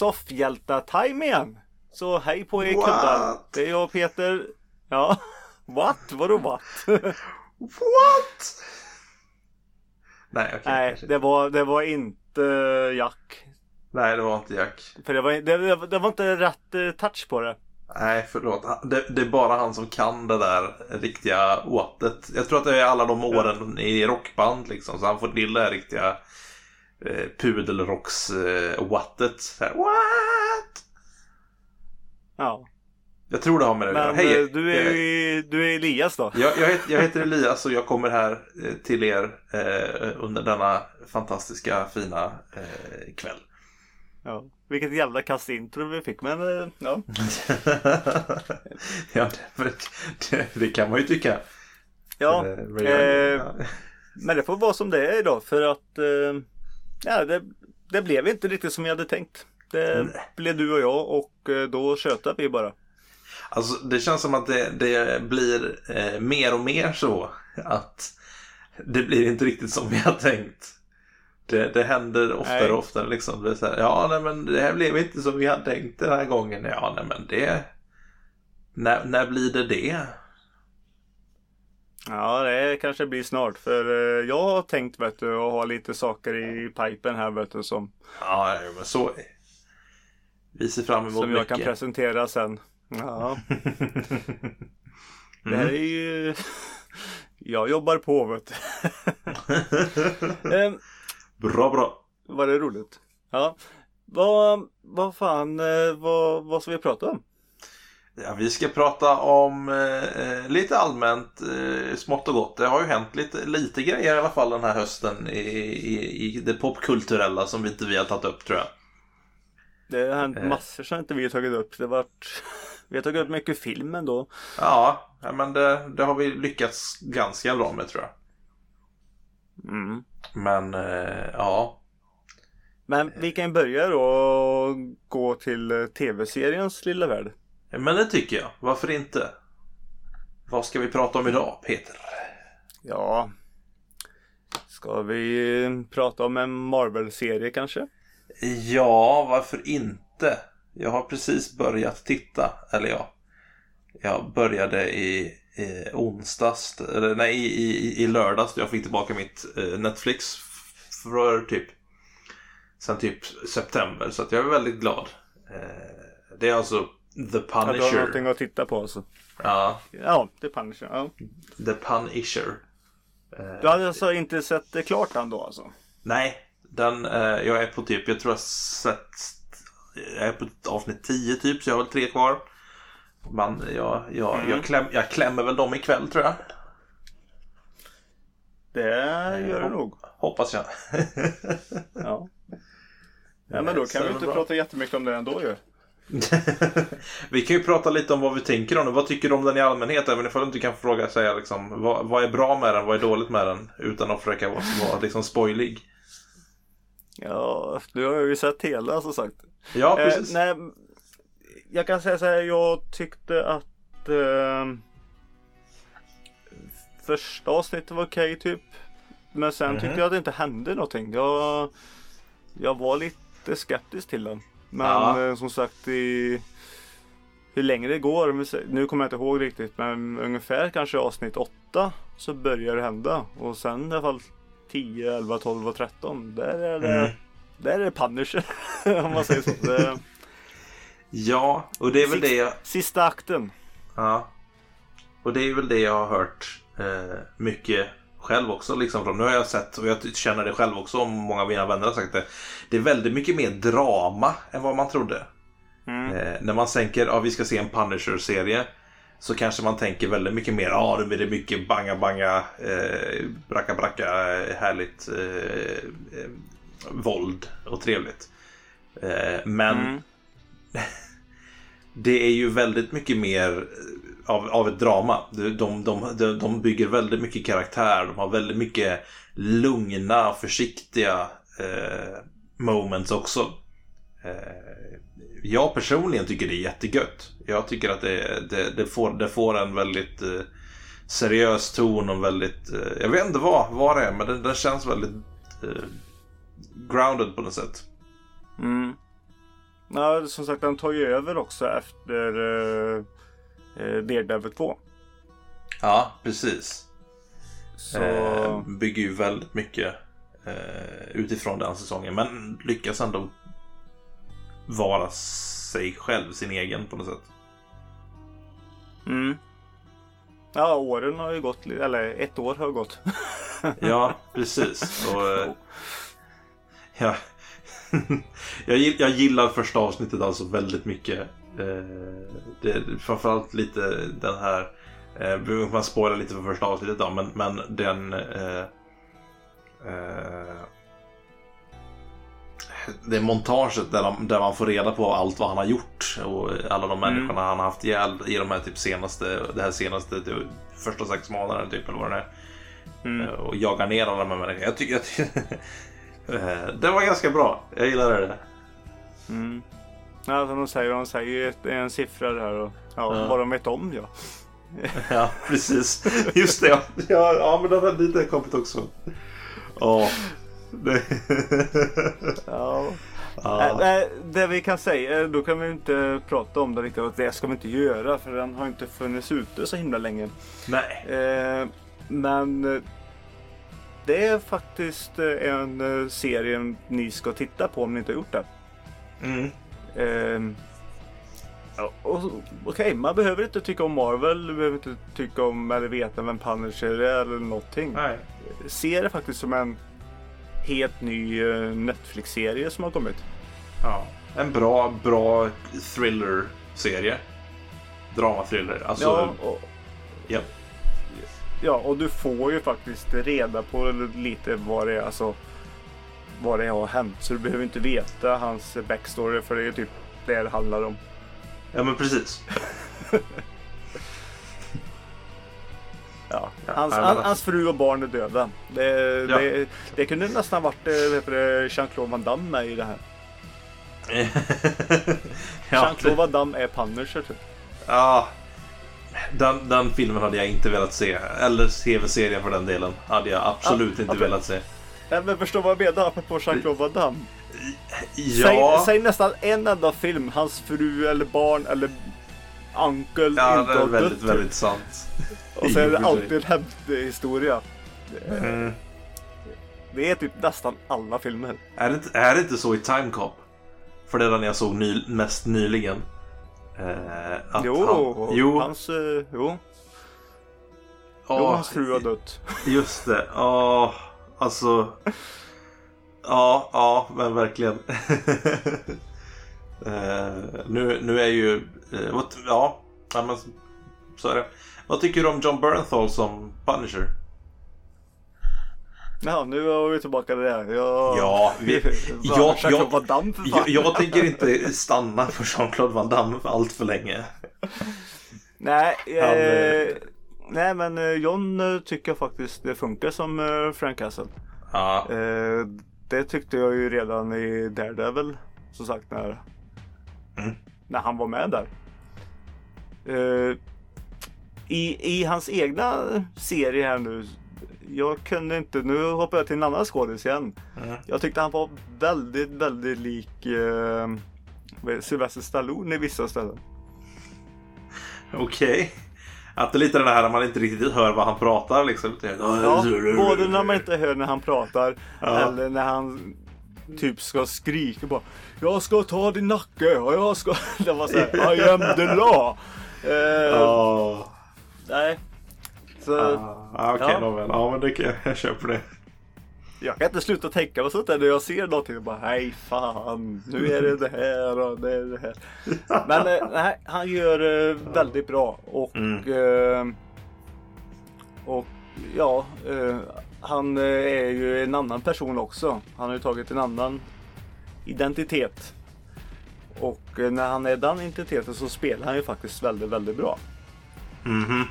Soffhjältar-time igen. Så hej på er kuddar. Det är jag och Peter. Ja. What? Vadå what? What? Nej, okej. Nej, det var, det var inte Jack. Nej, det var inte Jack. För det var, det, det, det var inte rätt eh, touch på det. Nej, förlåt. Det, det är bara han som kan det där riktiga åtet. Jag tror att det är alla de åren i rockband liksom. Så han får till det här riktiga eh, pudelrocks-wattet. Här, What? Ja. Jag tror det har med det att göra. Hej! eh, du är ju du är Elias då. Jag, jag, heter, jag heter Elias och jag kommer här eh, till er eh, under denna fantastiska fina eh, kväll. Ja. Vilket jävla kastintro vi fick. Men eh, ja. ja, det, det, det kan man ju tycka. Ja. Eh, men Eh, jag- det får vara som det är idag. För att eh, ja, det, det blev inte riktigt som vi hade tänkt. Det blev du och jag och eh, då tjötade vi bara. Alltså det känns som att det, det blir eh, mer och mer så att det blir inte riktigt som vi har tänkt. Det, det händer oftare Nej. och oftare liksom. Det här, ja, nej, men det här blev inte som vi hade tänkt den här gången. Ja, nej, men det... När, när blir det det? Ja, det kanske blir snart. För eh, jag har tänkt vet du, att ha lite saker i pipen här vet du, som, Ja, men så... Vi ser fram emot som jag mycket. kan presentera sen. Ja, det här är ju... Jag jobbar på vet du. eh, bra, bra. var det roligt? Ja. Vad, vad fan, eh, vad, vad ska vi prata om? Ja, vi ska prata om eh, lite allmänt eh, smått och gott. Det har ju hänt lite, lite grejer i alla fall den här hösten i, i, i det popkulturella som inte vi har tagit upp tror jag. Det har hänt Eh. massor som inte vi har tagit upp. Det har varit... Vi har tagit upp mycket film ändå. Ja, men det, det har vi lyckats ganska bra med tror jag. Mm. Men eh, ja, Men vi kan börja då och gå till eh, tv-seriens lilla värld. Men det tycker jag. Varför inte? Vad ska vi prata om idag, Peter? Ja. Ska vi eh, prata om en Marvel-serie kanske? Ja, varför inte? Jag har precis börjat titta, eller ja. Jag började i, i onsdags, eller nej i, i, i lördags. Jag fick tillbaka mitt eh, Netflix för typ sen typ september. Så att jag är väldigt glad. Eh, det är alltså The Ja, du har Punisher. någonting att titta på alltså. Ja, Ja, det är Punisher. Ja. The Punisher. Du hade alltså inte sett det klart än då alltså? Nej, den, eh, jag är på typ, jag tror jag sett, jag är på avsnitt 10 typ, så jag har väl tre kvar. Men jag, jag, Mm. jag, kläm, jag klämmer väl dem ikväll tror jag. Det gör det nog. Hoppas jag. Ja. Ja, men då Så kan vi inte bra. prata jättemycket om det ändå ju. vi kan ju prata lite om vad vi tänker om den. Vad tycker du om den i allmänhet? Även ifall du inte kan fråga säga liksom, vad, vad är bra med den, vad är dåligt med den? Utan att försöka vara, vara liksom spoilig. Ja, du har ju sett hela som sagt. Ja, Eh, precis. nej, jag kan säga så här, jag tyckte att eh, första avsnittet var okej typ. Men sen Mhm. tyckte jag att det inte hände någonting. Jag, jag var lite skeptisk till den. Men Ja. eh, som sagt i hur länge det går, nu kommer jag inte ihåg riktigt men ungefär kanske avsnitt 8 så börjar det hända. Och sen i alla fall 10, 11, 12 och 13 där är det, Mm. där är det Punisher om man säger så. Det, Ja, och det är väl det jag... Sista akten. Ja. Och det är väl det jag har hört eh, mycket själv också. Liksom. Nu har jag sett, och jag känner det själv också, om många av mina vänner har sagt det. Det är väldigt mycket mer drama än vad man trodde. Mm. Eh, när man tänker att ja, vi ska se en Punisher-serie så kanske man tänker väldigt mycket mer, ja nu är det mycket banga banga, eh, bracka bracka, härligt eh, eh, våld och trevligt. Eh, men Mm. det är ju väldigt mycket mer av, av ett drama. De, de, de, de bygger väldigt mycket karaktär. De har väldigt mycket lugna, försiktiga eh, moments också. Eh, jag personligen tycker det är jättegött. Jag tycker att det, det, det, får, det får en väldigt eh, seriös ton och väldigt... Eh, jag vet inte vad, vad det är, men den, den känns väldigt eh, grounded på något sätt. Mm. Ja, som sagt, den tar ju över också efter eh, uh, Daredevil 2. Ja, precis. Så... Eh, bygger ju väldigt mycket eh, utifrån den säsongen. Men lyckas ändå vara sig själv, sin egen på något sätt. Mm. Ja, åren har ju gått, eller ett år har gått. ja, precis. Och, eh, ja. jag gillar första avsnittet alltså väldigt mycket. Eh, det, framförallt lite den här Eh, man spoilar lite för första avsnittet då, men, men den... Eh, eh, det montaget där, de, där man får reda på allt vad han har gjort och alla de mm. människorna han har haft ihjäl i de här typ senaste, det här senaste, typ, första sex månaderna typ eller vad det är. Mm. Och jagar ner alla de här människorna. Jag tycker, jag tycker det var ganska bra. Jag gillar det. Mm. Ja, de säger, de säger en siffra där och ja, ja. vad de vet om ja. ja, precis. Just det. Ja, ja, ja men den har lite kommit också. Ja. Det... ja. ja. Äh, det vi kan säga, då kan vi inte prata om det riktigt. Och det ska vi inte göra för den har inte funnits ute så himla länge. Nej. Eh, men det är faktiskt en serie ni ska titta på om ni inte har gjort det. Mm. Eh, Okej, okay, man behöver inte tycka om Marvel, du behöver inte tycka om eller veta vem Punisher är eller någonting. Nej. Se det faktiskt som en helt ny eh, Netflix-serie som har kommit. Ja, en bra, bra thriller-serie. Drama-thriller. Alltså, ja, och, ja. ja, och du får ju faktiskt reda på lite vad det är, alltså vad det har hänt. Så du behöver inte veta hans backstory för det är typ det det handlar om. Ja men precis. ja. Hans, ja, hans, fru och barn är döda. Det, ja. det, det kunde nästan varit eh, Jean-Claude Van Damme med i det här. ja, Jean-Claude Van Damme är Punisher typ. Ja. Den, den filmen hade jag inte velat se. Eller tv-serien för den delen. Hade jag absolut ja, inte okay. velat se. Nej, men förstår vad jag menar apropå Jean-Claude Van Damme. Ja. Säg, säg, nästan en enda film hans fru eller barn eller uncle ja, inte har dött. Ja, det är väldigt, väldigt sant. Och så är det alltid en hämthistoria. Mm. Det är typ nästan alla filmer. Är det inte, är det inte så i Time Cop? För det är den jag såg ny, mest nyligen. Eh, jo, han, jo, hans... Uh, jo. Oh, jo, hans fru har dött. Just det. Oh, alltså. Ja, ja, men verkligen. uh, nu, nu är ju... Uh, ja, men, så är det. Vad tycker du om John Bernthal som Punisher? Ja, nu är vi tillbaka till det. Jag... Ja, vi... jag, jag, Damme, jag, jag tänker inte stanna på Jean-Claude Van Damme allt för länge. Nej, Han, eh, nej men John tycker faktiskt det funkar som Frank Castle. Ja. Eh, det tyckte jag ju redan i Daredevil. Som sagt när, mm. när han var med där. I, I hans egna serie här nu. Jag kunde inte, nu hoppar jag till en annan skådis igen. Mm. Jag tyckte han var väldigt, väldigt lik uh, Sylvester Stallone i vissa ställen. Okej. Okay. Att det är lite det här när man inte riktigt hör vad han pratar liksom. Ja, både när man inte hör när han pratar ja. eller när han typ ska skrika bara Jag ska ta din nacke och jag ska... Det var såhär I am the law. Eh, oh. Nej. Så, ah, Okej, okay, ja. ja men det kan jag, jag köper det. Jag kan inte sluta tänka på sånt där när jag ser någonting och bara nej fan nu är det det här och det är det här. Men eh, nej, han gör eh, väldigt bra och mm. eh, och ja, eh, han eh, är ju en annan person också. Han har ju tagit en annan identitet. Och eh, när han är den identiteten så spelar han ju faktiskt väldigt, väldigt bra. Mm -hmm.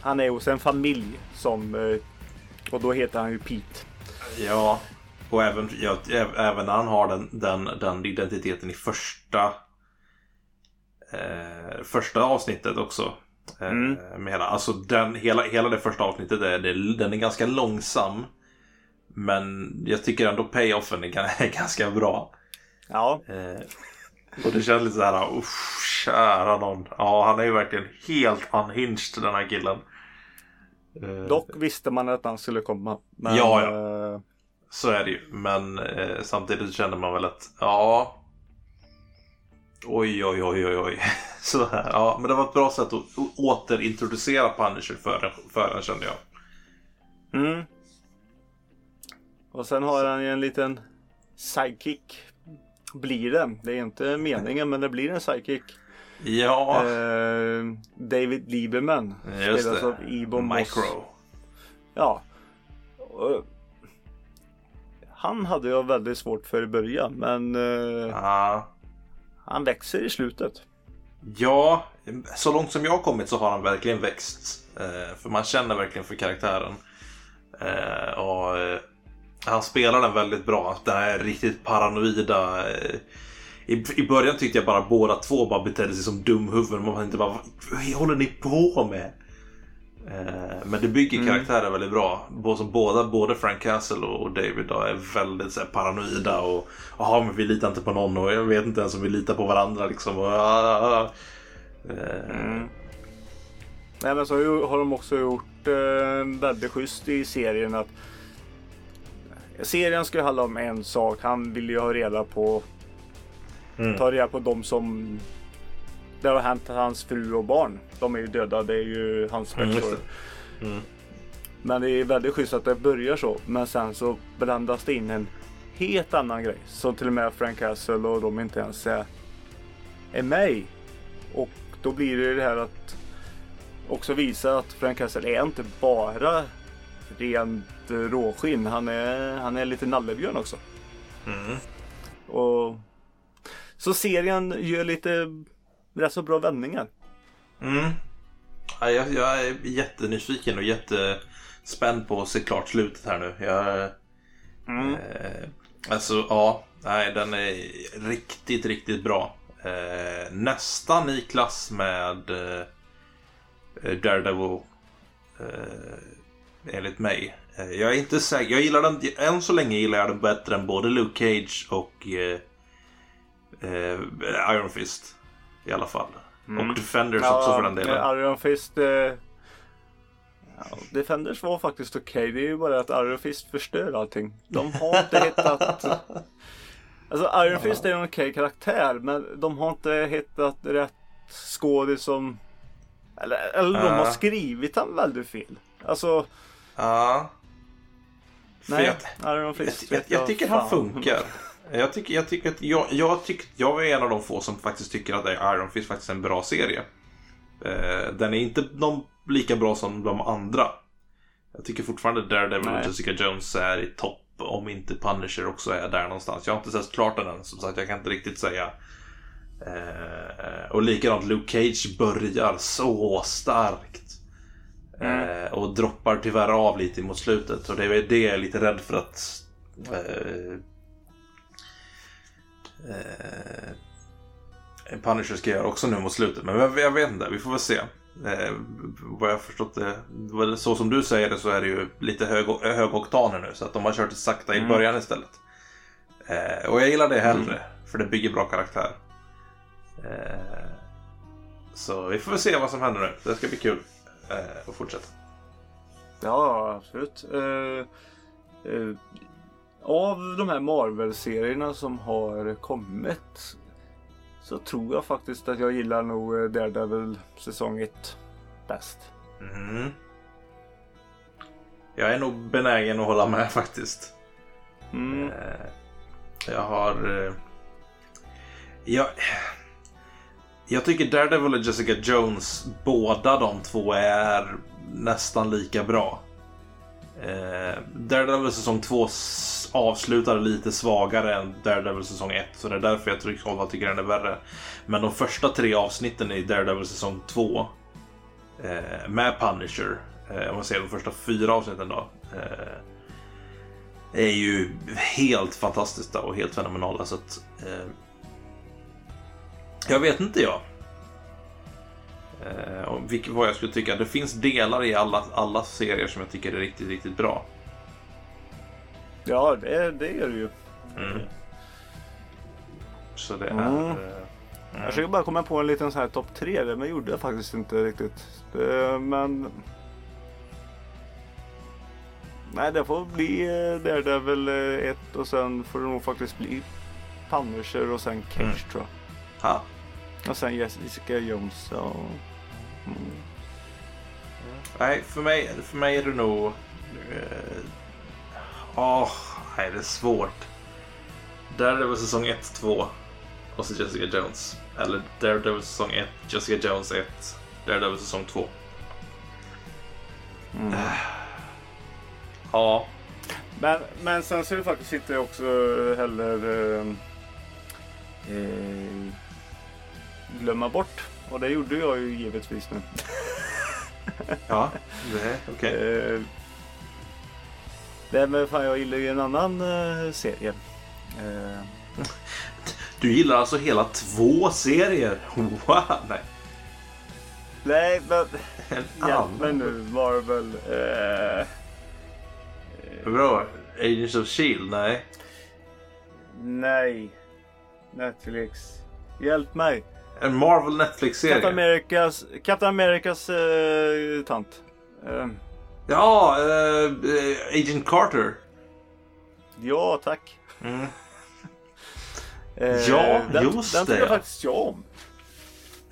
Han är hos en familj som och då heter han ju Pete. Ja, och även, ja, även när han har den, den, den identiteten i första eh, första avsnittet också. Eh, mm. med hela, alltså den, hela, hela det första avsnittet är, det, den är ganska långsam. Men jag tycker ändå payoffen är, är ganska bra. Ja. Eh, och det känns lite så här, usch, kära någon. Ja, han är ju verkligen helt unhinged den här killen. Eh, Dock visste man att han skulle komma. Men, ja, ja. Så är det ju. Men eh, samtidigt känner man väl att, ja. Oj, oj, oj, oj, oj. Så här, ja, men det var ett bra sätt att återintroducera Punisher för, för en kände jag. Mm. Och sen har han ju en liten sidekick. Blir det. Det är inte meningen men det blir en sidekick. Ja. Eh, David Lieberman. Just spelas det. av Ibo Micro. Moss. Ja. Och, han hade jag väldigt svårt för i början men ah. han växer i slutet. Ja, så långt som jag har kommit så har han verkligen växt. Eh, för man känner verkligen för karaktären. Eh, och han spelar den väldigt bra. Den här riktigt paranoida. I, I början tyckte jag bara båda två bara betedde sig som dumhuvuden. Man inte bara, vad håller ni på med? Eh, men det bygger mm. karaktärer väldigt bra. Båda, både Frank Castle och David då, är väldigt så här, paranoida. Och jaha, men vi litar inte på någon och jag vet inte ens om vi litar på varandra. Liksom. Och, ah, ah, ah. Mm. Nej, men så har de också gjort eh, väldigt schysst i serien att serien ska handla om en sak. Han vill ju ha reda på mm. ta reda på de som det har hänt hans fru och barn. De är ju döda. Det är ju hans mm, mm. Men det är väldigt schysst att det börjar så. Men sen så blandas det in en helt annan grej. Så till och med Frank Castle och de inte ens är, är med Och då blir det det här att också visa att Frank Castle är inte bara rent råskinn. Han är, han är lite nallebjörn också. Mm. Och så serien gör lite rätt så bra vändningar. Mm. Ja, jag, jag är jättenyfiken och jättespänd på att se klart slutet här nu. Jag, mm. eh, alltså ja, nej, den är riktigt, riktigt bra. Eh, nästan i klass med eh, Daredevil. Eh, enligt mig. Eh, jag är inte säker. Jag gillar den. Än så länge gillar jag den bättre än både Luke Cage och eh, eh, Iron Fist. I alla fall. Mm. Och Defenders ja, också för den delen. Iron Fist. Eh, ja, Defenders var faktiskt okej. Okay. Det är ju bara att Iron Fist förstör allting. De har inte hittat... Alltså Iron Fist är en okej okay karaktär men de har inte hittat rätt skådis som... Eller, eller de har skrivit han väldigt fel. Alltså... Ja. Nej, jag, Iron Fist. Jag, jag, jag tycker han funkar. Jag tycker, jag tycker att jag, jag, tycker, jag är en av de få som faktiskt tycker att Iron Fist faktiskt är en bra serie. Eh, den är inte någon lika bra som de andra. Jag tycker fortfarande Daredevil och Jessica Jones är i topp. Om inte Punisher också är där någonstans. Jag har inte sett klart den än. Som sagt, jag kan inte riktigt säga. Eh, och likadant Luke Cage börjar så starkt. Mm. Eh, och droppar tyvärr av lite mot slutet. Och det är det jag är lite rädd för att eh, eh, Punisher ska göra också nu mot slutet. Men jag, jag vet inte, vi får väl se. Eh, vad jag förstått det, så som du säger det så är det ju lite hög, högoktaner nu. Så att de har kört det sakta i mm. början istället. Eh, och jag gillar det hellre. Mm. För det bygger bra karaktär. Eh, så vi får väl se vad som händer nu. Det ska bli kul eh, att fortsätta. Ja, absolut. Av de här Marvel-serierna som har kommit så tror jag faktiskt att jag gillar nog eh, Daredevil säsong 1 bäst. Mm. Jag är nog benägen att hålla med faktiskt. Mm. Jag har... Jag, jag tycker Daredevil och Jessica Jones, båda de två är nästan lika bra. Eh, Daredevil säsong 2 avslutar lite svagare än Daredevil säsong 1. Så det är därför jag tror, tycker den är värre. Men de första tre avsnitten i Daredevil säsong 2 eh, med Punisher, eh, om man ser de första fyra avsnitten då. Eh, är ju helt fantastiska och helt fenomenala. Så att, eh, jag vet inte jag. Eh, vilket, vad jag skulle tycka. Det finns delar i alla, alla serier som jag tycker är riktigt, riktigt bra. Ja, det, det gör det ju. Mm. Så det Mm. är... eh, Jag försöker bara komma på en liten sån här topp tre, det men gjorde jag faktiskt inte riktigt. Det, men... Nej, det får bli eh, Daredevil eh, ett och sen får det nog faktiskt bli Punisher och sen Cage Mm. tror jag. Ja. Och sen Jessica Jones och... Mm. Nej, för mig, för mig är det nog... eh, Åh, nej det är svårt. Daredevil säsong 1, 2 och så Jessica Jones. Eller Daredevil säsong 1, Jessica Jones 1, Daredevil säsong 2. Mm. Ja, Men, men sen så är det faktiskt inte också heller eh, eh, glömma bort. Och det gjorde jag ju givetvis nu. ja, okej. Eh, Nej men fan jag gillar ju en annan eh, serie. Eh, Du gillar alltså hela två serier? Wow, nej. nej men En hjälp mig nu Marvel. Eh, Bra. Agents of Shield? Nej. nej. Netflix. Hjälp mig. En Marvel Captain Netflix-serie? Americas, Captain Americas eh, tant. Eh, Ja, eh, Agent Carter. ja tack. Mm. Eh, Ja, den, just Den tycker det. jag faktiskt jag om.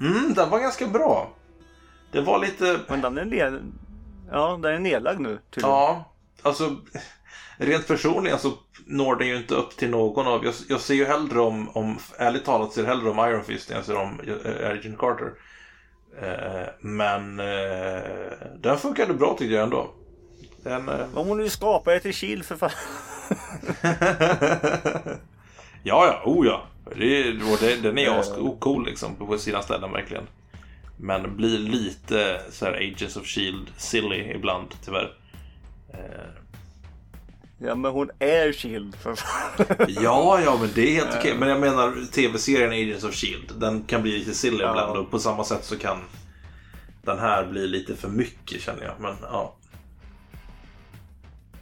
Mm, den var ganska bra. Det var lite... Men den är, ned... ja, den är nedlagd nu tydligen. Ja, alltså rent personligen så når den ju inte upp till någon av... Jag, jag ser ju hellre om, om, ärligt talat ser jag hellre om Iron Fist än jag ser om eh, Agent Carter. Eh, men eh, den funkade bra tyckte jag ändå. Den, eh, Om hon nu skapar ett Kil för fan. ja, ja, oh ja. Det, det, den är ascool liksom på sina ställen verkligen. Men blir lite så här Agents of Shield silly ibland tyvärr. Eh, Ja men hon är Shield för. Ja, ja, men det är helt okej. Men jag menar tv-serien Agents of Shield. Den kan bli lite silly ibland och på samma sätt så kan den här bli lite för mycket känner jag. Men ja,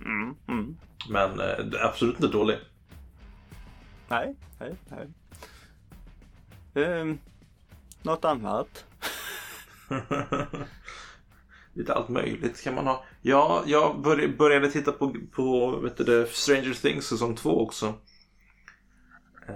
Mm, mm. men eh, absolut inte dålig. Nej, nej, nej. Ehm, något annat? lite allt möjligt kan man ha. Ja, jag bör, började titta på, på vet du, Stranger Things säsong 2 också.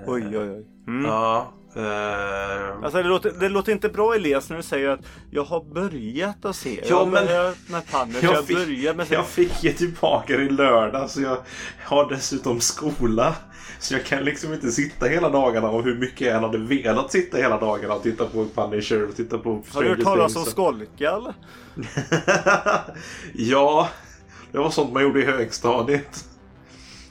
Oj, oj, oj. Mm. Ja. Eh, Alltså det låter, det låter inte bra Elias när du säger att jag har börjat att se. Ja, jag har men- börjat med Punisher. Jag Jag, fick- börjar med... Jag fick ge tillbaka det i lördag så jag har dessutom skola. Så jag kan liksom inte sitta hela dagarna och hur mycket jag än hade velat sitta hela dagarna och titta på Punisher och titta på Har du Stranger hört talas om skolka eller? ja, det var sånt man gjorde i högstadiet.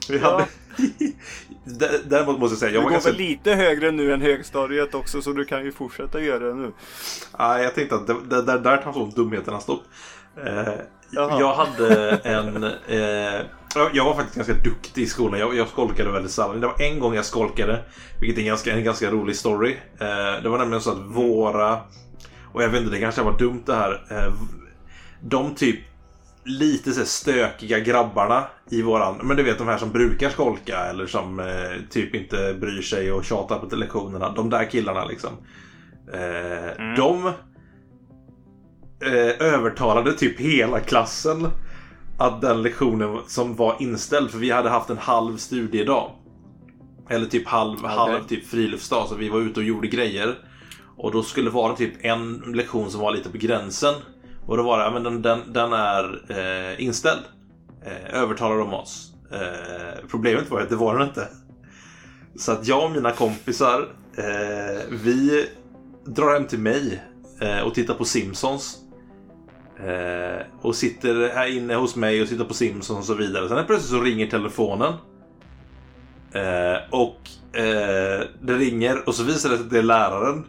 Vi Ja. hade... Dä- Däremot måste jag säga, Du jag var går ganska... väl lite högre nu än högstadiet också så du kan ju fortsätta göra det nu. Nej, jag tänkte att det, det, där, där tar sånt dumheterna stopp. Eh, jag hade en... Eh, jag- jag var faktiskt ganska duktig i skolan. Jag, jag skolkade väldigt sällan. Det var en gång jag skolkade. Vilket är en ganska, en ganska rolig story. Eh, det var nämligen så att våra... Och jag vet inte, det kanske var dumt det här. Eh, de typ lite så stökiga grabbarna i våran... Men du vet de här som brukar skolka eller som eh, typ inte bryr sig och tjatar på lektionerna. De där killarna liksom. Eh, De eh, övertalade typ hela klassen att den lektionen som var inställd, för vi hade haft en halv studiedag. Eller typ halv, halv typ friluftsdag, så vi var ute och gjorde grejer. Och då skulle det vara typ en lektion som var lite på gränsen. Och då var det, ja men den, den, den är eh, inställd. Eh, övertalar de oss. Eh, problemet var ju att det var den inte. Så att jag och mina kompisar, eh, vi drar hem till mig eh, och tittar på Simpsons. Eh, och sitter här inne hos mig och tittar på Simpsons och så vidare. Sen är plötsligt så ringer telefonen. Eh, och eh, det ringer och så visar det sig att det är läraren.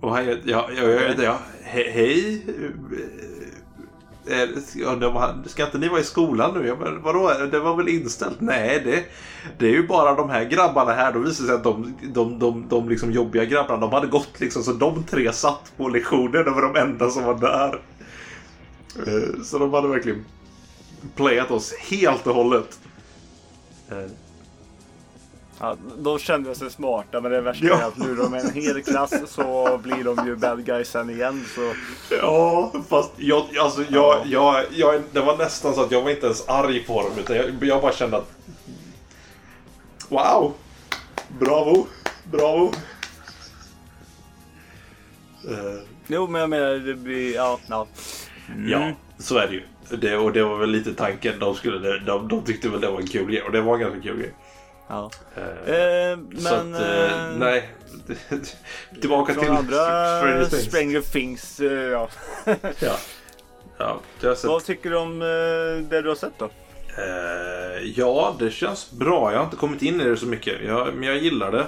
Och han, jag, jag, jag, jag, jag he, hej. Eh, eh, ska inte ni vara i skolan nu? Jag vadå? Det var väl inställt? Nej, det, det är ju bara de här grabbarna här. Då visar det sig att de, de, de, de liksom jobbiga grabbarna, de hade gått liksom. Så de tre satt på lektionen. De var de enda som var där. Eh, så de hade verkligen playat oss helt och hållet. Eh, Ja, då kände jag sig smarta men det värsta är att nu är de en hel klass så blir de ju bad guys sen igen. Så... Ja, fast jag, alltså, jag, jag, jag, det var nästan så att jag var inte ens arg på dem utan jag, jag bara kände att Wow! Bravo! Bravo! Uh, Jo men jag menar det blir, ja. ja. Ja, så är det ju. Det, och det var väl lite tanken. De, skulle, de, de tyckte väl det var en kul grej och det var en ganska kul grej. Ja. Eh, Eh, men... att, eh, eh, nej. Tillbaka till andra Stranger Things. Stranger Things, eh, ja. Ja. Ja, Vad tycker du om det du har sett då? Eh, ja, det känns bra. Jag har inte kommit in i det så mycket. Jag, men jag gillar det.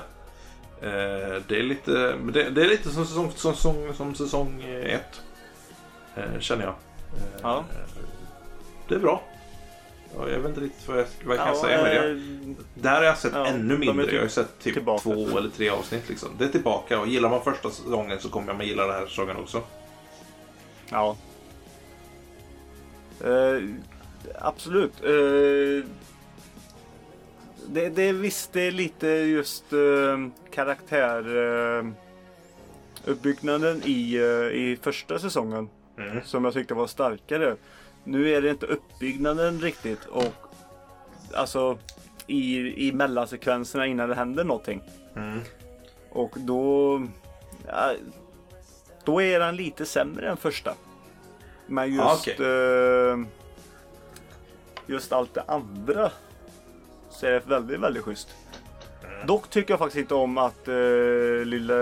Det, är lite, det, det är lite som säsong, som, som, som säsong ett. Känner jag. Ja. Det är bra. Ja, jag vet inte riktigt vad jag, vad jag kan Ja, säga med det. eh, Där har jag sett ja, ännu mindre. typ Jag har sett typ tillbaka. två eller tre avsnitt. Liksom. Det är tillbaka och gillar man första säsongen så kommer man gilla den här säsongen också. Ja. Eh, absolut. Eh, det, det visst det är lite just eh, karaktär eh, uppbyggnaden i, i första säsongen Mm. som jag tyckte var starkare. Nu är det inte uppbyggnaden riktigt och alltså i, i mellansekvenserna innan det händer någonting. Mm. Och då... Ja, då är den lite sämre än första. Men just... Ah, okej. eh, just allt det andra. Så är det väldigt, väldigt schysst. Mm. Dock tycker jag faktiskt inte om att uh, lille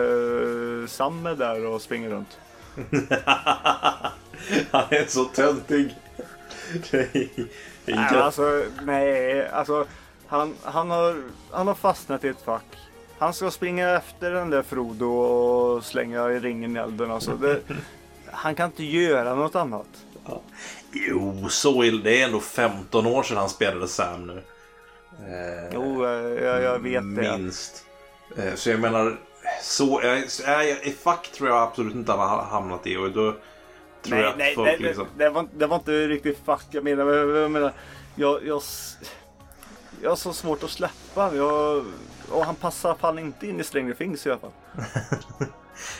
Sam är där och springer runt. Han är så töntig. Nej, alltså, nej, alltså han, han, har, han har fastnat i ett fack. Han ska springa efter den där Frodo och slänga ringen i elden. Alltså, det, han kan inte göra något annat. Jo, så är det. är ändå 15 år sedan han spelade Sam nu. Eh, Jo, eh, jag, jag vet det. Minst. Eh, så jag menar, så jag, i fack tror jag absolut inte han har hamnat i. Och då tror jag Nej, att nej, folk nej liksom... det, det, var, det var inte riktigt fuck jag menar. men Jag, menar jag, jag, jag har så svårt att släppa. Jag, och han passar fan inte in i Stranger Things i alla fall.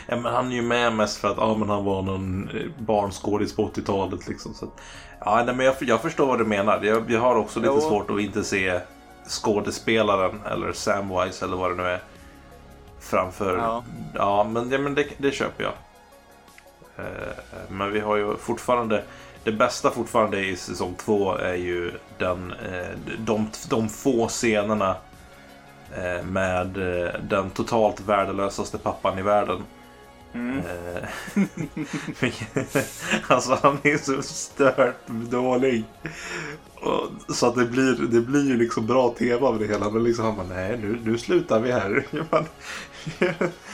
Ja, men han är ju med mest för att ja, men han var någon eh, barnskådis på 80-talet. Liksom, så att, ja, nej, men jag, jag förstår vad du menar. Jag, jag har också lite Jo. svårt att inte se skådespelaren eller Samwise eller vad det nu är framför. Ja. Ja, men, ja, men det, det köper jag. Eh, Men vi har ju fortfarande det bästa fortfarande i säsong två är ju den, eh, de, de få scenerna eh, med den totalt värdelösaste pappan i världen. Mm. Alltså han är så stört dålig. Och, så att det blir, det blir ju liksom bra tv av det hela. Men liksom han bara, nej nu, nu slutar vi här.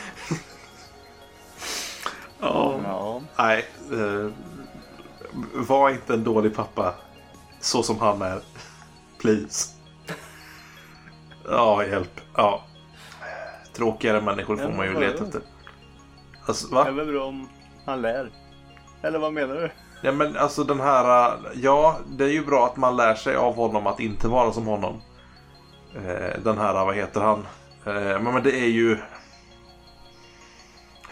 Ja, Ja. nej. Eh, var inte en dålig pappa. Så som han är. Please. Ja, hjälp. Ja. Tråkigare människor får Ja, man ju leta efter. Alltså, Det va? är väl bra om han lär. Eller vad menar du? Ja men alltså den här, ja det är ju bra att man lär sig av honom att inte vara som honom. Eh, Den här, vad heter han? Eh, men det är ju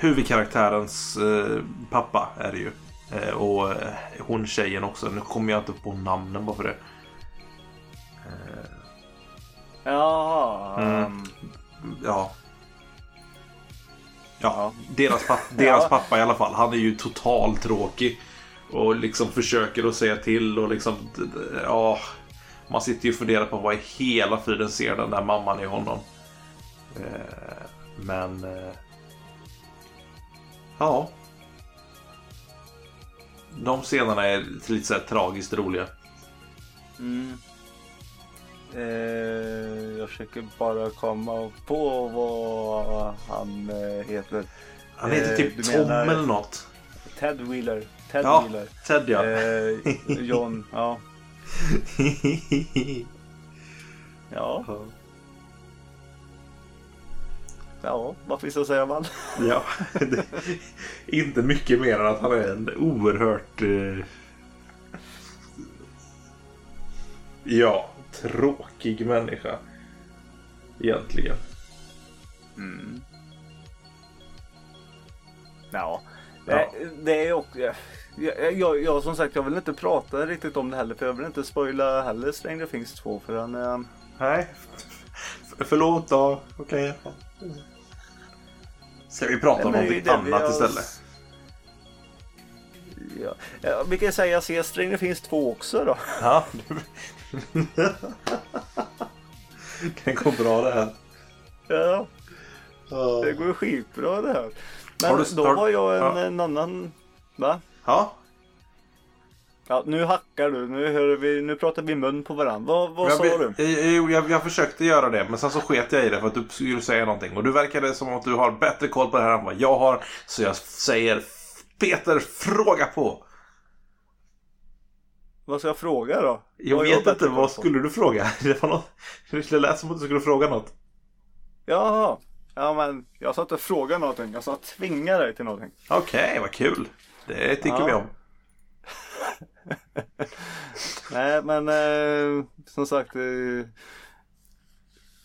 huvudkaraktärens eh, pappa är det ju. Eh, Och eh, hon tjejen också. Nu kommer jag inte på namnen bara för det. Jaha. Mm. um, Ja. Ja, Ja. deras, pappa, deras Ja. pappa i alla fall. Han är ju totalt tråkig. Och liksom försöker att säga till och liksom... d- d- Ja. Man sitter ju och funderar på vad i hela friden ser den där mamman i honom. Eh, Men... eh, Ja. De scenerna är lite så här tragiskt roliga. Mm. Eh, jag försöker bara komma på vad han eh, heter. Han heter Eh, typ du Tom menar- eller något. Ted Wheeler. Ted Ja, Wheeler. Ted ja. Eh, John. Ja. Ja. Ja, vad finns det att säga om han? Ja, det, inte mycket mer än att han är en oerhört... Eh, ja, tråkig människa. Egentligen. Mm. Ja. Ja. Det, det är också... Jag, jag, jag, som sagt, jag vill inte prata riktigt om det heller för jag vill inte spoila heller Stranger Things 2 för han... Eh, Nej. F- förlåt då. Okej. Ska vi prata om någonting annat har- istället? ja. Ja, vi kan säga Stranger Things 2 också då. Ja. det går bra det här. Ja, det går skitbra det här. Men Har du- då har- jag en, en annan... Va? Ja. Ja, nu hackar du. Nu, hör vi, nu pratar vi mun på varandra. Vad, vad jag, sa du? Jag, jag, jag, jag försökte göra det, men sen så sket jag i det för att du skulle säga någonting. Och du verkade som att du har bättre koll på det här än vad jag har. Så jag säger Peter, fråga på! Vad ska jag fråga då? Jag Vad vet bättre inte, vad skulle du fråga? Det var något... Det lät som att du skulle fråga något. Jaha. Ja men jag sa inte fråga någonting. Jag sa tvinga dig till någonting. Okej, vad kul. Det tycker Ja. vi om. Nej men eh, som sagt. Eh,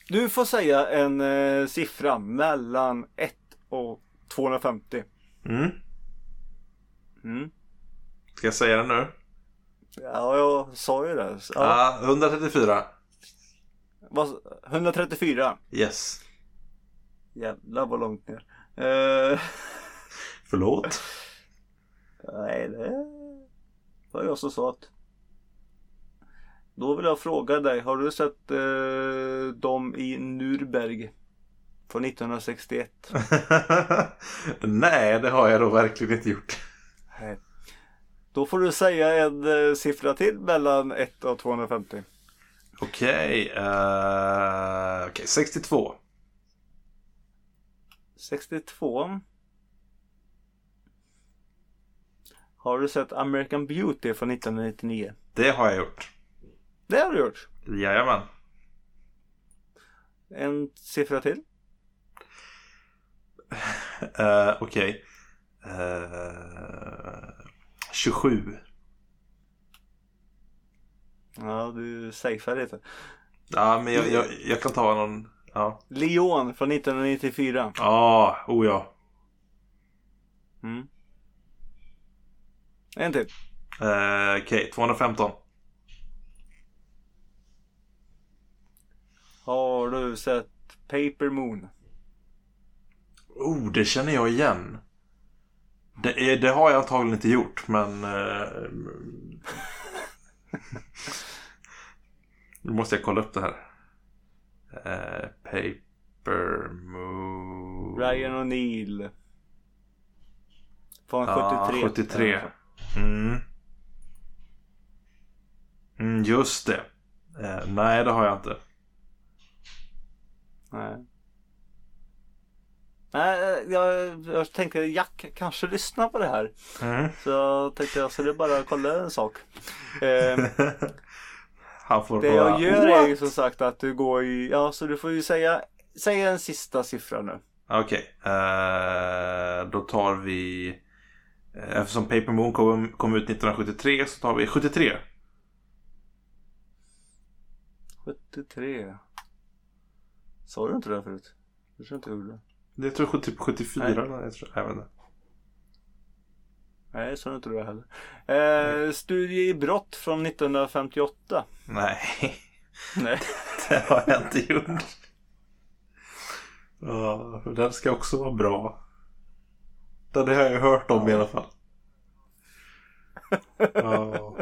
du får säga en eh, siffra mellan 1 och 250. Mm. Mm. Ska jag säga det nu? Ja jag sa ju det. Ja. Ja, 134. Vad- 134. Yes. Jävlar vad långt ner. Eh, Förlåt. nej det var jag som sa att. Då vill jag fråga dig. Har du sett eh, dem i Nürnberg? Från 1961. Nej, det har jag då verkligen inte gjort. Nej. Då får du säga en eh, siffra till mellan 1 och 250. Okej, eh, okej, 62. 62. Har du sett American Beauty från 1999? Det har jag gjort. Det har du gjort. Jajamän. En siffra till. Uh, okej. Eh, 27. Ja, du safear lite. Ja, men jag, jag, jag kan ta någon. Ja. Leon från 1994. Ja, oh ja. Mm. En till. Eh, Okej, 215. Har du sett Paper Moon? Oh, det känner jag igen. Det, är, det har jag antagligen inte gjort, men... eh, nu måste jag kolla upp det här. Eh, paper Moon... Ryan O'Neill. Från Ja, 73. 73. Mm. Mm, just det. Eh, nej, det har jag inte. Nej. Nej, jag, jag tänkte Jack kanske lyssnar på det här. Mm. Så jag tänkte jag skulle bara kolla en sak. Eh, Han får det bara, jag gör är ju "What?" som sagt att du går i, ja så du får ju säga, säga en sista siffra nu. Okej, eh, då tar vi... eh, Eftersom Paper Moon kom, kom ut 1973 så tar vi 73. 73. Sa du inte det förut? Jag tror inte jag gjorde det. Tror jag typ 74 Nej. eller jag, tror, jag vet inte. Nej, du inte det heller. Eh, studie i brott från 1958. Nej, Nej. det har jag inte gjort. Ja, den ska också vara bra. Den har jag hört om i alla fall. Ja.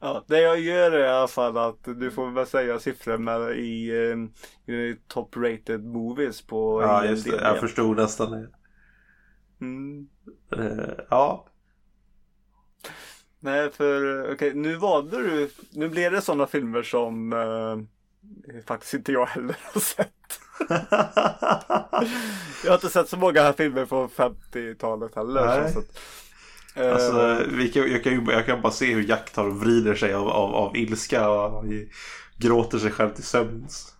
Ja, det jag gör är i alla fall att du får väl säga siffror med i, eh, i top rated movies på Ja, just det. Jag förstod nästan det. Mm. Eh, Ja, Nej, för okej, nu valde du. Nu blev det sådana filmer som eh, faktiskt inte jag heller har sett. Jag har inte sett så många här filmer från 50-talet heller. Nej. Så att, eh, Alltså, vi kan, jag, kan, ju- jag kan bara se hur Jack tar och vrider sig av, av, av ilska och gråter sig själv till sömns.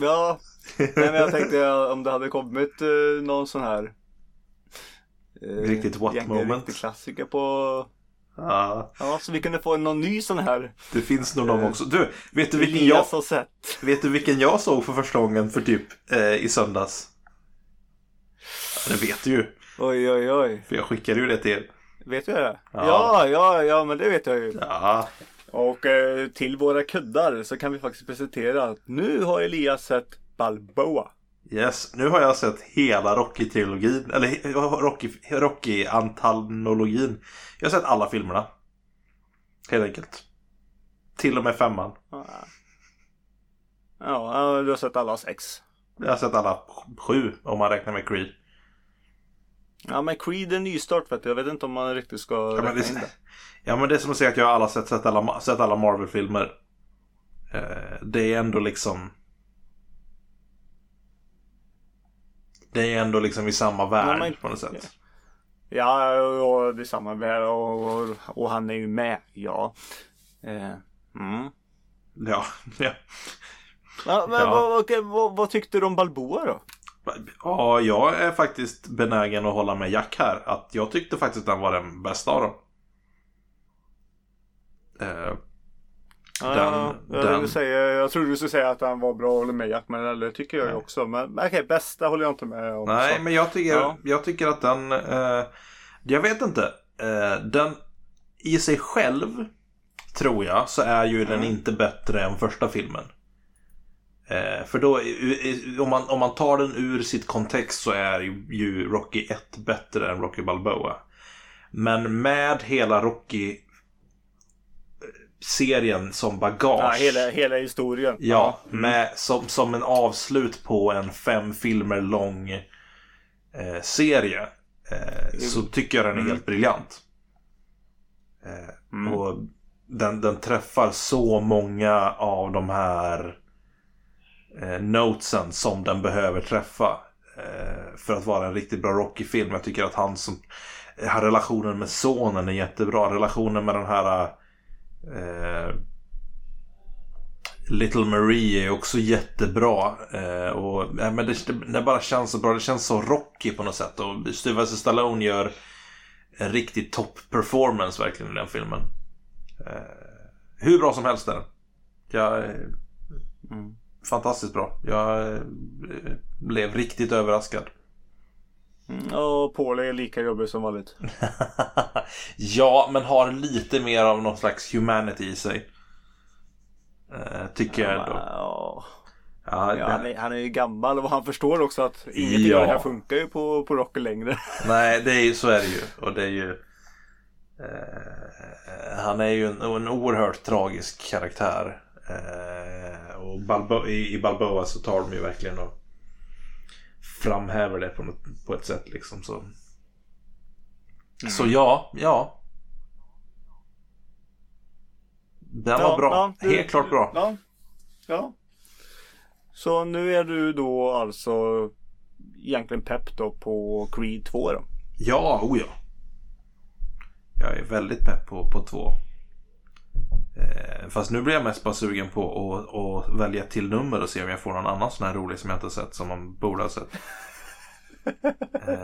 Ja, nej, men jag tänkte eh, om det hade kommit eh, någon sån här eh, Riktigt what egentligen moment? riktig klassiker på Ja, Ja, så vi kunde få någon ny sån här det finns nog de också. Du, vet du vilken jag, vet du vilken jag såg för första gången för typ eh, i söndags? Ja, det vet du ju, Oj, oj, oj. för jag skickade ju det till er. Vet du det? Ja. Ja, ja, ja, men det vet jag ju. Ja, Och eh, till våra kuddar så kan vi faktiskt presentera att nu har Elias sett Balboa. yes. Nu har jag sett hela Rocky-trilogin, eller he- Rocky. Jag har sett alla filmerna. Helt enkelt. Till och med femman. Ja, du har sett alla sex. Jag har sett alla sju om man räknar med Creed. Ja, men Creed är nystart vet du. Jag vet inte om man riktigt ska Ja men, det, ja men det är som att säga att jag har alla sett, sett alla, sett alla Marvel-filmer. Eh, det är ändå liksom... Det är ändå liksom i samma värld Ja, men- på något sätt. Ja, och det är samma där och, och, och han är ju med. Ja. Eh, mm. Ja, ja. Ja, men Ja. Vad, okej, vad, vad tyckte du om Balboa då? Ja, jag är faktiskt benägen att hålla med Jack här. Att jag tyckte faktiskt den var den bästa av dem. Eh, Ja, Den- jag, den- säga, jag trodde du skulle säga att han var bra och håller med Jack, men det tycker jag ju också. Men okej, bästa håller jag inte med om. Nej, så. men jag tycker, Ja. jag tycker att den... Eh, jag vet inte. Eh, den i sig själv, tror jag, så är ju den Mm. inte bättre än första filmen. Eh, för då, om man, om man tar den ur sitt kontext så är ju, Rocky 1 bättre än Rocky Balboa. Men med hela Rocky serien som bagage. Ja, hela, hela historien. Ja, Mm. med, som, som en avslut på en fem filmer lång eh, serie. Eh, så tycker jag den är Mm. helt briljant. Eh, Mm. Och den, den träffar så många av de här eh, notesen som den behöver träffa. Eh, för att vara en riktigt bra Rocky-film. Jag tycker att han som har relationen med sonen är jättebra. Relationen med den här eh, Little Marie är också jättebra. Eh, och, ja, men det, det bara känns så bra. Det känns så rocky på något sätt. Och Sylvester Stallone gör en riktig top performance verkligen i den filmen. Eh, hur bra som helst är den. Jag, eh, Mm fantastiskt bra. Jag eh, blev riktigt överraskad. Mm. Och Paul är lika jobbig som vanligt. ja, men har lite mer av någon slags humanity i sig. Eh, tycker jag ändå. Ja, Ja, han, är, han är ju gammal och han förstår också att ingenting Ja. av det här funkar ju på, på Rocky längre. Nej, det är ju, så är det ju. Och det är ju... Eh, han är ju en, en oerhört tragisk karaktär. Eh, och Balbo i, i, Balboa så tar de ju verkligen och framhäver det på, något, på ett sätt liksom. Så, mm. så ja, ja. Den ja, var bra. Ja, du, Helt klart bra. Ja, ja. Så nu är du då alltså egentligen pepp då på Creed 2 då? Ja, oh ja. Jag är väldigt pepp på, på 2 fast nu blir jag mest bara sugen på att, att välja till nummer och se om jag får någon annan sån här rolig som jag inte sett som man borde ha sett. Eh,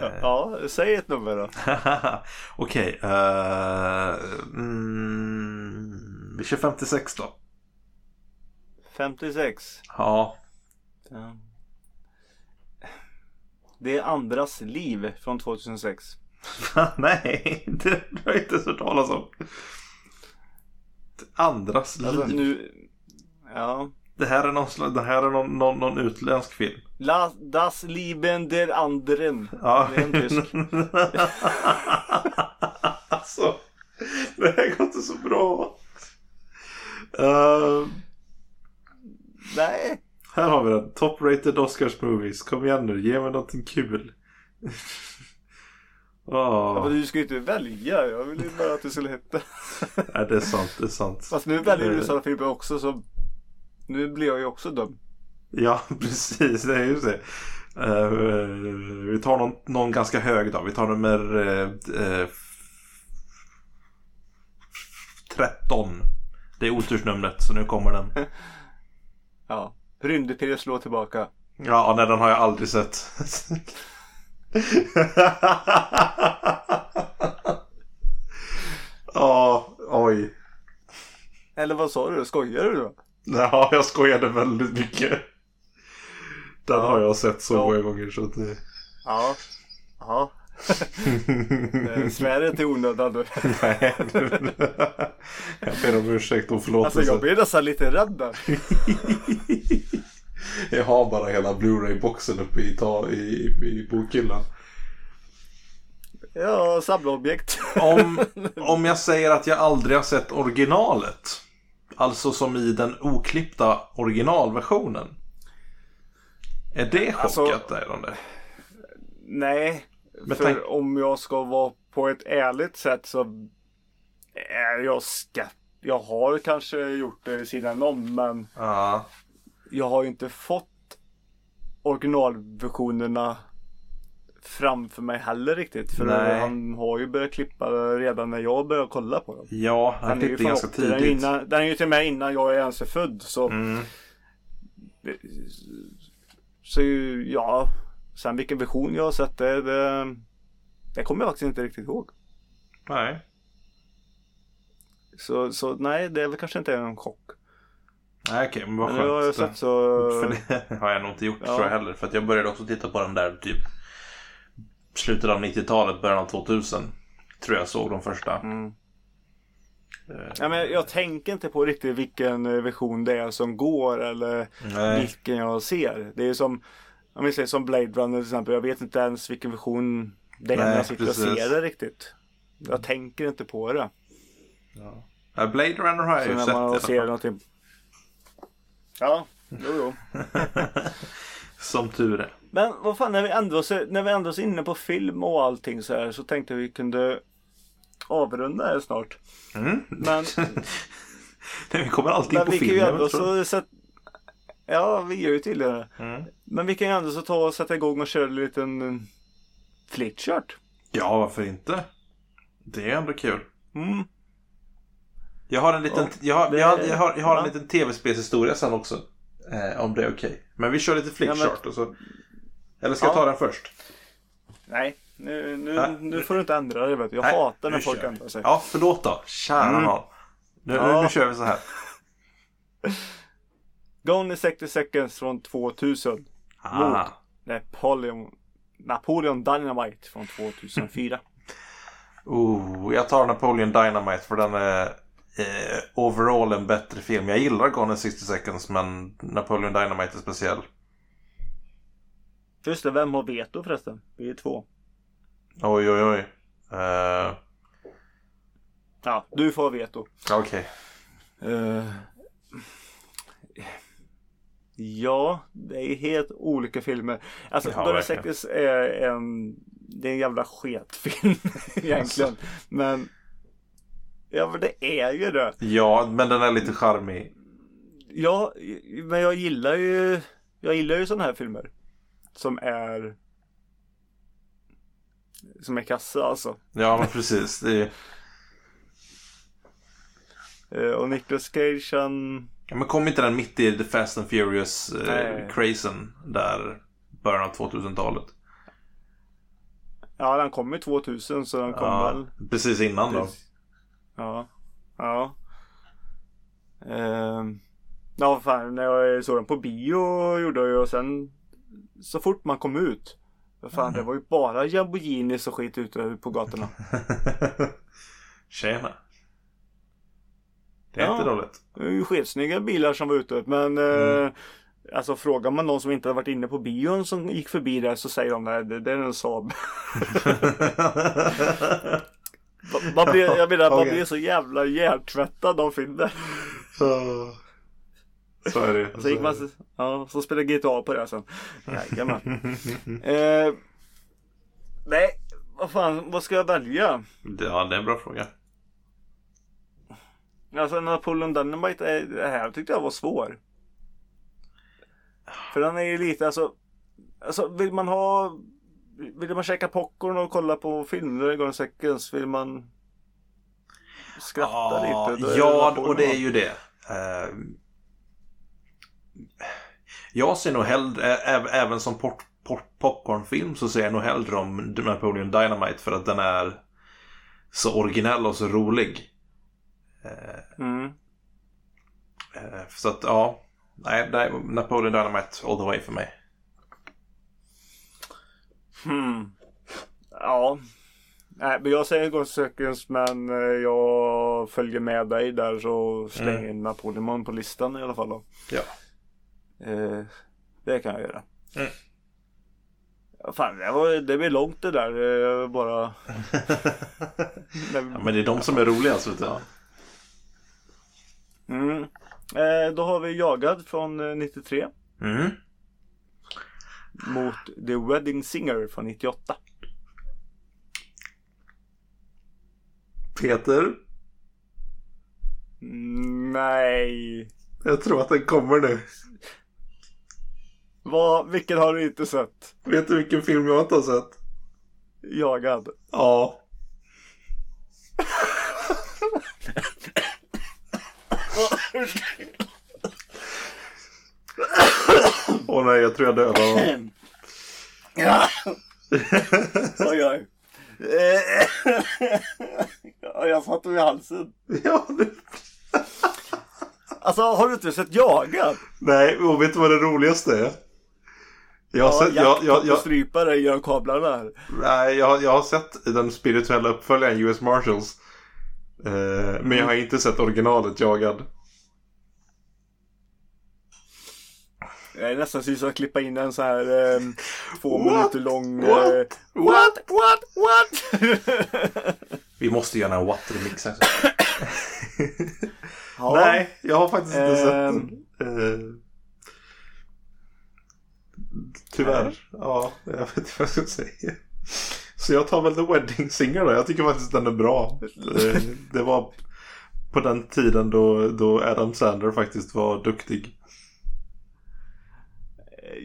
Ja, säg ett nummer då. Okej. eh, mm, vi kör 56 då. 56. Ja. Det är Andras liv från 2006. Nej, det har jag inte hört talas om. Andras liv. Alltså nu... Ja. Det här är någon, det här är någon, någon, någon utländsk film. La, das Lieben der anderen. Ja. Det är en tysk. alltså, det här går inte så bra. Eh, Nej. här har vi den. Top rated Oscars movies. Kom igen nu, ge mig någonting kul. Ja, Åh, men du ska ju inte välja. Jag ville ju bara att du skulle heta. nej, det är sant, det är sant. Fast nu väljer du sådana filmer också så nu blir jag ju också dum. Ja, precis. Det är ju det. Eh, vi tar någon, någon ganska hög då. Vi tar nummer eh, eh, 13. Det är otursnumret, så nu kommer den. Ja. Rymdpirre slår tillbaka. Ja, nej, den har jag aldrig sett. Ja, oj. Eller vad sa du? Skojar du då? Ja, jag skojade väldigt mycket. Den Ja. har jag sett så Ja. många gånger så att det... Ja. Ja. Svär inte i onödan nu. Nej. jag ber om ursäkt och förlåtelse. Alltså jag blir nästan lite rädd där. Jag har bara hela Blu-ray-boxen uppe i, ta, i, i bokhyllan. Ja, samlarobjekt. Om, om jag säger att jag aldrig har sett originalet. Alltså som i den oklippta originalversionen. Är det Alltså- chockat Därande? Nej, Men för tänk- om jag ska vara på ett ärligt sätt så är jag skatt. Jag har kanske gjort det sidan om men Ja. Jag har ju inte fått originalversionerna framför mig heller riktigt. För Nej. han har ju börjat klippa redan när jag började kolla på dem. Ja, han Den klippte ganska 80, Den är, tidigt. innan, den är ju till och med innan jag ens är född. Så, Mm. så ja. Sen vilken version jag har sett det, det, det kommer jag faktiskt inte riktigt ihåg. Nej. Så, så nej, det är väl kanske inte en chock. Nej, okej, men vad Men nu har jag skönt. sett så... För det har jag nog inte gjort Ja. tror jag heller. För att jag började också titta på den där typ slutet av 90-talet, början av 2000. Tror jag såg de första. Mm. Eh, Ja, men jag tänker inte på riktigt vilken eh, version det är som går eller Nej. vilken jag ser. Det är som, om vi säger som Blade Runner till exempel. Jag vet inte ens vilken version det är när Nej, jag sitter precis. och ser det riktigt. Jag tänker inte på det. Ja. Blade Runner har jag Så ju när sett i man alla ser någonting. Ja, jo, jo. Som tur är. Men vad fan, när vi ändå är, när vi ändå är inne på film och allting så här så tänkte vi kunde avrunda här snart. Mm. Men, Nej, vi kommer alltid men på vi kan ju film. ändå jag så sätt... Ja, vi gör ju tydligen det. Mm. Men vi kan ju ändå så ta och sätta igång och köra en liten flitchart. Ja, varför inte? Det är ändå kul. Mm. Jag har en liten, Ja, jag har, jag har, jag har, jag har en liten tv-spelshistoria sen också. Eh, om det är okej. Men vi kör lite flickchart Ja, och så. Eller ska jag Ja. ta den först? Nej, nu, nu, Nej. nu får du inte ändra dig. Jag Nej, hatar när folk ändrar sig. Ja, förlåt då. Kära Mm. Nu, Ja. nu kör vi så här. Gone in 60 seconds från 2000. Ah. Napoleon, Napoleon Dynamite från 2004. Oh, jag tar Napoleon Dynamite för den är eh, overall en bättre film. Jag gillar Gone in 60 seconds men Napoleon Dynamite är speciell. Just det, vem har veto förresten? Vi är två. Oj, oj, oj. Eh, Ja, du får veto. Okej. Eh, ja, det är helt olika filmer. Alltså, Ja, verkligen. 60 är en, det är en jävla sketfilm egentligen. Men, ja men det är ju det. Ja, men den är lite charmig. Ja, men jag gillar ju Jag gillar ju sådana här filmer Som är Som är kassa alltså Ja, men precis. Det är... Eh, Och Nicolas Cage han ja, men kom inte den mitt i The Fast and Furious eh, crazen där början av 2000-talet? Ja han kom ju 2000 så han kom väl Ja, precis innan då. Ja Ja Ehm, Ja fan när jag såg den på bio gjorde jag ju och sen Så fort man kom ut Fan det var ju bara Lamborghinis och skit ute på gatorna Tjena. Det är Ja. inte dåligt. Det är ju skitsnygga bilar som var ute men Mm. eh, Alltså frågar man någon som inte har varit inne på bion som gick förbi där så säger de att det, det är en Saab. Man- blir, jag menar man Okej. blir så jävla hjärntvättad av filmen. Så är det. Så gick man, så- ja, så spelade GTA på det sen. Jajamän. eh, nej, vad fan, vad ska jag välja? Ja, det är en bra fråga. Alltså Napoleon Dynamite, är, det här tyckte jag var svår. För den är ju lite, alltså, alltså vill man ha, vill man käka popcorn och kolla på filmer Gone Seconds, vill man skratta Ja, lite? ja och det är ju det. Eh, jag ser nog hellre, ä- även som pop, pop, popcornfilm så ser jag nog hellre om Napoleon Dynamite för att den är så originell och så rolig. Mm. Eh, Så att ja, nej, Napoleon Dynamite all the way för mig. Hmm. Ja. Nej, men jag säger Ghost Seconds men eh, jag följer med dig där så släng Mm. in Napoleon på listan i alla fall då. Ja. Eh, det kan jag göra. Mm. Ja, fan, det, var, det blir långt det där. Eh, bara... ja, men det är de som är roligast vet du. Mm. Eh, då har vi Jagad från eh, 93 Mm. Mot The Wedding Singer från 98. Peter, Mm, nej. jag tror att den kommer nu. Vad, vilken har du inte sett? Vet du vilken film jag inte har sett? Jagad. Ja. Åh nej, jag tror jag dödade honom. Ja. oj, oj. Ja, jag satt i halsen. Ja, det... Alltså, har du inte sett Jagad? Nej, och vet du vad det roligaste är? Jag har, Ja, sett, jag, jag, jag, strypare genom kablarna här. nej, jag, jag har sett den spirituella uppföljaren US Marshals. Eh, Men jag har inte sett originalet Jagad. Det är nästan så att klippa in en så här eh, två What? minuter lång... What? Eh, what? What? What? Vi måste göra en What-remix här. ja. Nej, jag har faktiskt inte sett Ehm. den. Eh, tyvärr. Ja, jag vet inte vad jag ska säga. Så jag tar väl The Wedding Singer då. Jag tycker faktiskt den är bra. Eh, det var på den tiden då, då Adam Sandler faktiskt var duktig.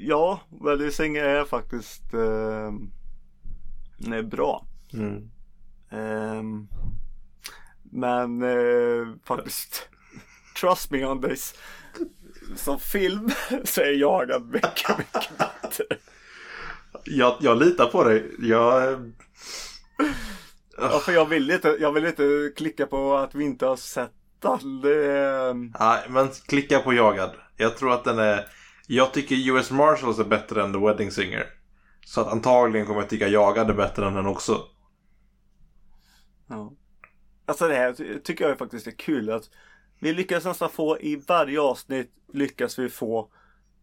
Ja, Wedding Singer är faktiskt... Eh, bra. Mm. Ehm, men eh, faktiskt, trust me on this. Som film så är Jagad mycket, mycket bättre. Jag, jag litar på dig. Jag... eh, Ja, för jag vill, inte, jag vill inte klicka på att vi inte har sett den. Det är, Nej, men klicka på Jagad. Jag tror att den är... Jag tycker US Marshals är bättre än The Wedding Singer. Så att antagligen kommer jag tycka Jagad är bättre än den också. ja. Alltså det här ty- tycker jag faktiskt är kul. att Vi lyckas nästan få i varje avsnitt lyckas vi få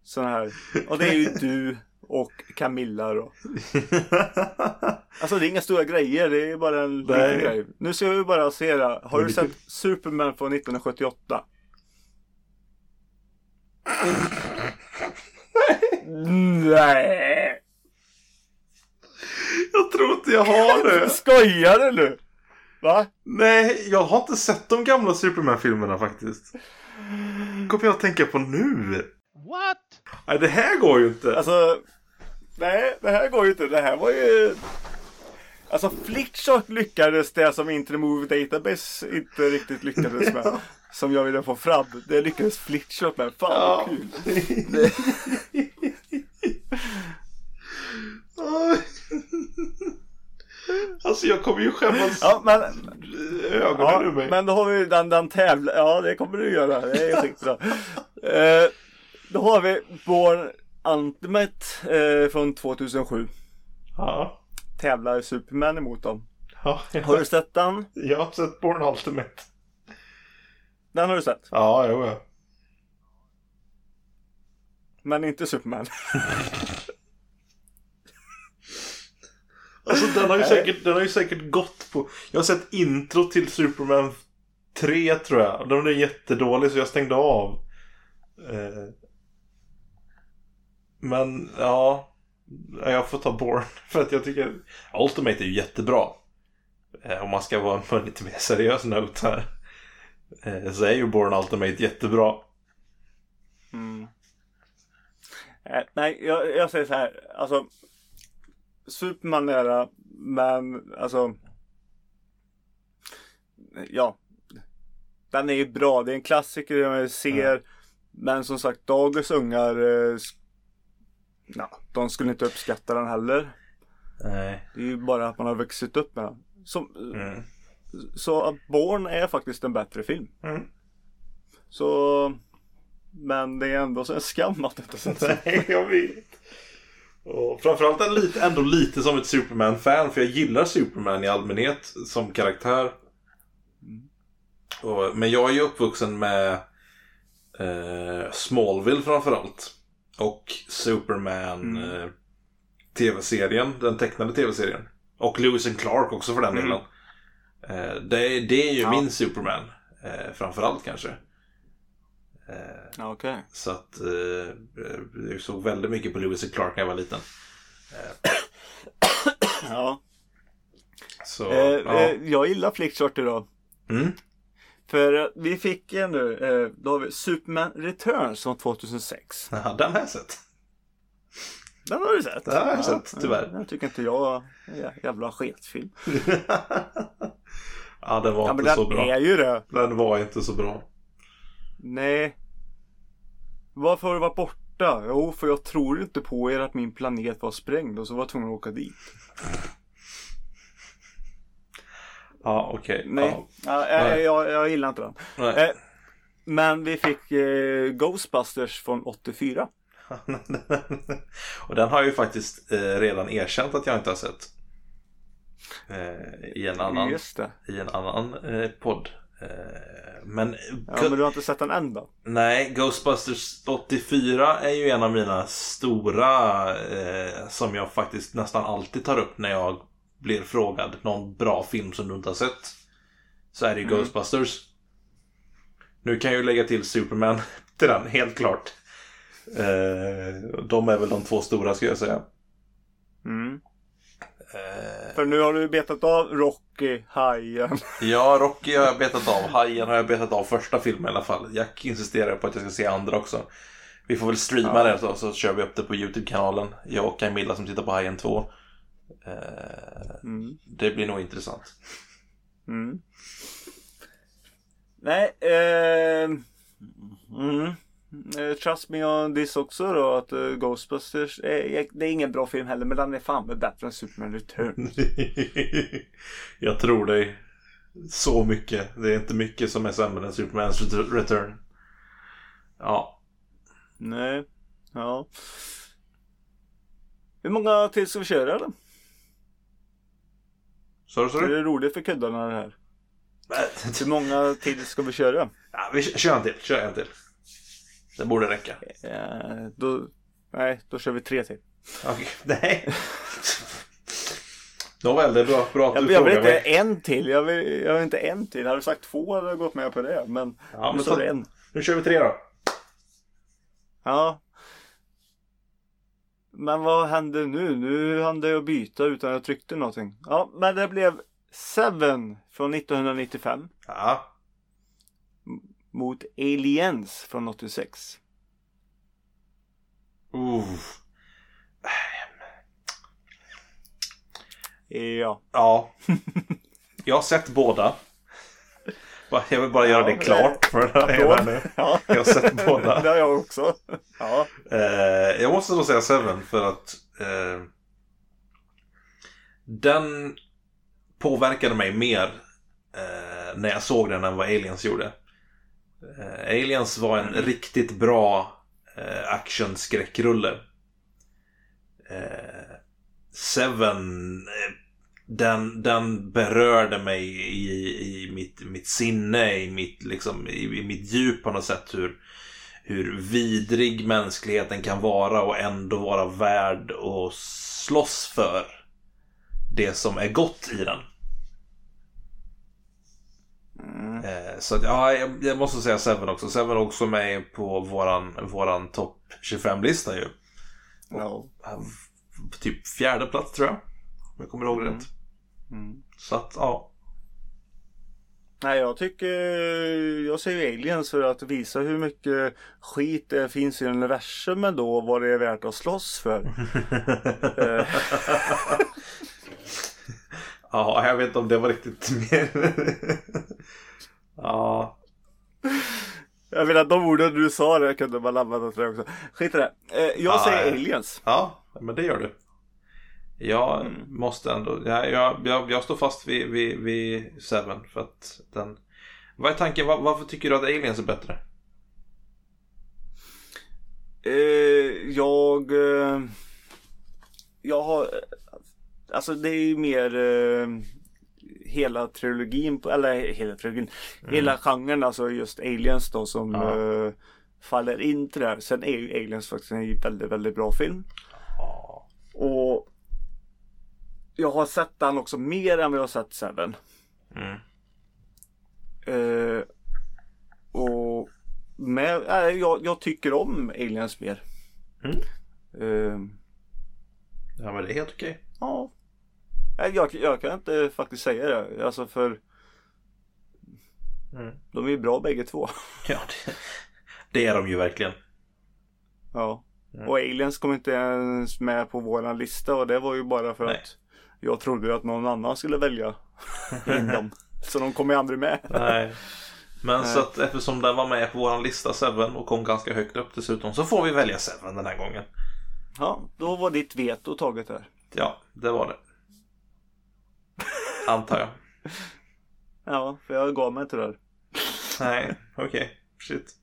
sån här. Och det är ju du och Camilla då. Alltså det är inga stora grejer, det är bara en liten Nej. grej. Nu ska vi bara se det. Har du sett Superman från 1978? Nej! Jag tror inte jag har det. Skojar du nu? Va? Nej, jag har inte sett de gamla Superman-filmerna faktiskt. Kommer jag att tänka på nu? What? Nej, det här går ju inte. Alltså, nej det här går ju inte. Det här var ju... Alltså Flickshot lyckades det som Internet Movie Database inte riktigt lyckades med. Som jag ville få fram. Det lyckades Flickshot med. Fan vad kul. alltså jag kommer ju skämmas Ja men, ögonen ja, ur mig. men då har vi den, den tävla. Ja det kommer du göra. Det är skitbra. Eh, då har vi Born Ultimate eh, från 2007. Ja. Tävlar Superman emot dem. Ja, Har du sett den? jag har sett Born Ultimate. Den har du sett. Ja, jo, ja. Men inte Superman. Alltså den har, ju säkert, den har ju säkert gått på... Jag har sett intro till Superman 3 tror jag. Den är jättedålig så jag stängde av. Eh, Men ja. Jag får ta Born. För att jag tycker Ultimate är ju jättebra. Eh, Om man ska vara på en lite mer seriös note här. Eh, Så är ju Born Ultimate jättebra. Mm. Eh, nej, jag, jag säger så här. Alltså. Superman är det, men alltså. Ja. Den är ju bra. Det är en klassiker jag ser. Men som sagt, dagens ungar. Eh, ja, de skulle inte uppskatta den heller. Nej. Det är ju bara att man har vuxit upp med den. Som, Mm. Så Born är faktiskt en bättre film. Mm. Så Men det är ändå så en skam att det inte sett. Nej, jag vet. Och framförallt är lite, ändå lite som ett Superman-fan. För jag gillar Superman i allmänhet som karaktär. Och, men jag är ju uppvuxen med eh, Smallville framförallt. Och Superman eh, tv-serien, den tecknade tv-serien. Och Lewis and Clark också för den Mm. delen. Eh, det, det är ju Ja. min Superman. Eh, framförallt kanske. Eh, Ja, Okej. så att eh, jag såg väldigt mycket på Lewis and Clark när jag var liten. Ja. Så, Eh, ja. eh, jag gillar Flickchart idag. Mm. För eh, vi fick en nu, eh, då har vi Superman Returns från 2006. Ja, den har jag sett. Den har du sett? Den har jag sett, tyvärr. Den tycker inte jag är jävla sketfilm. ja, den var Ja inte så den bra. är ju det. Den var inte så bra. Nej. Varför har du varit borta? Jo, för jag tror inte på er att min planet var sprängd och så var jag tvungen att åka dit. Ja, okej. Nej, ja, jag, jag, jag gillar inte den. Nej. Eh, men vi fick eh, Ghostbusters från 84. Och den har jag ju faktiskt eh, redan erkänt att jag inte har sett. Eh, I en annan, i en annan eh, podd. Eh, men, Ja, men du har inte sett den än då? nej, Ghostbusters 84 är ju en av mina stora eh, som jag faktiskt nästan alltid tar upp när jag blir frågad någon bra film som du inte har sett. Så är det ju Mm. Ghostbusters. Nu kan jag ju lägga till Superman till den, helt klart. Eh, de är väl de två stora ska jag säga. Mm. Eh, För nu har du betat av Rocky, Hajen. ja, Rocky har jag betat av. Hajen har jag betat av första filmen i alla fall. Jack insisterar på att jag ska se andra också. Vi får väl streama Ja. det så, så kör vi upp det på YouTube-kanalen. Jag och Camilla som tittar på Hajen 2. Eh, Mm. det blir nog intressant. Mm. Nej, eh, mm. Eh, Trust me on this också då att eh, Ghostbusters, eh, det är ingen bra film heller men den är fan med bättre än Superman Return. jag tror dig så mycket. Det är inte mycket som är sämre än Supermans Ret- Return. Ja, Nej, ja. Hur många till ska vi köra då? så du? Så Det är roligt för kuddarna det här. Hur många till ska vi köra? Ja, vi kör en till. Kör en till. Det borde räcka. Eh, då, nej, då kör vi tre till. Okej, nej. Nåväl, det är bra, bra att Jag, du jag vill inte mig. en till. Jag vill, jag vill inte en till. Hade du sagt två hade jag gått med på det. Men Ja, nu men det en. nu kör vi tre då. Ja. Men vad hände nu? Nu hann det jag byta utan jag tryckte någonting. Ja, men det blev Seven från 1995 Ja, mot Aliens från 86. uh. Ja. ja. Jag har sett båda. Jag vill bara göra Ja, det klart för den här nu. ja. Jag har sett båda. det har jag också. Ja. Eh, jag måste då säga Seven för att eh, den påverkade mig mer eh, när jag såg den än vad Aliens gjorde. Eh, Aliens var en riktigt bra eh, actionskräckrulle. Eh, Seven, eh, den, den berörde mig i, i mitt, mitt sinne, i mitt, liksom, i, i mitt djup på något sätt. Hur, hur vidrig mänskligheten kan vara och ändå vara värd att slåss för det som är gott i den. Mm. Eh, Så ja, jag, jag måste säga Seven också. Seven också med på våran, våran topp 25-lista ju. Ja. På typ fjärde plats tror jag. Om jag kommer ihåg Mm. rätt. Mm. Så att, ja. Nej, jag tycker jag säger aliens för att visa hur mycket skit det finns i universumen då och vad det är värt att slåss för. Ja, jag vet inte om det var riktigt mer. ja, att de orden du sa det kunde man använda till det också. Skit i det. Eh, jag Ja, säger ja. aliens. ja, men det gör du. Jag Mm. måste ändå, jag, jag, jag, jag står fast vid, vid, vid Seven för att den... Vad är tanken, Var, varför tycker du att Aliens är bättre? Eh, jag... Eh, jag har... Alltså det är ju mer eh, hela trilogin, eller hela trilogin, hela genren, alltså just Aliens då som Ja. eh, faller in till det här. Sen är ju Aliens faktiskt en väldigt, väldigt bra film. Ja. Och jag har sett den också mer än vad jag har sett Seven. Mm. Eh, och med, äh, jag, jag tycker om Aliens mer. Mm. Eh, ja, men det är helt okej. ja. Jag, jag kan inte faktiskt säga det. Alltså för Mm. de är ju bra bägge två. Ja, det, det är de ju verkligen. Ja. Mm. Och Aliens kom inte ens med på våran lista och det var ju bara för Nej. att jag trodde att någon annan skulle välja in dem. Så de kom ju aldrig med. Nej. Men Nej. så att eftersom den var med på våran lista Seven och kom ganska högt upp dessutom så får vi välja Seven den här gången. Ja, då var ditt veto taget här. Ja, det var det. Antar jag. Ja, för jag gav mig tyvärr. Nej, okej. Shit.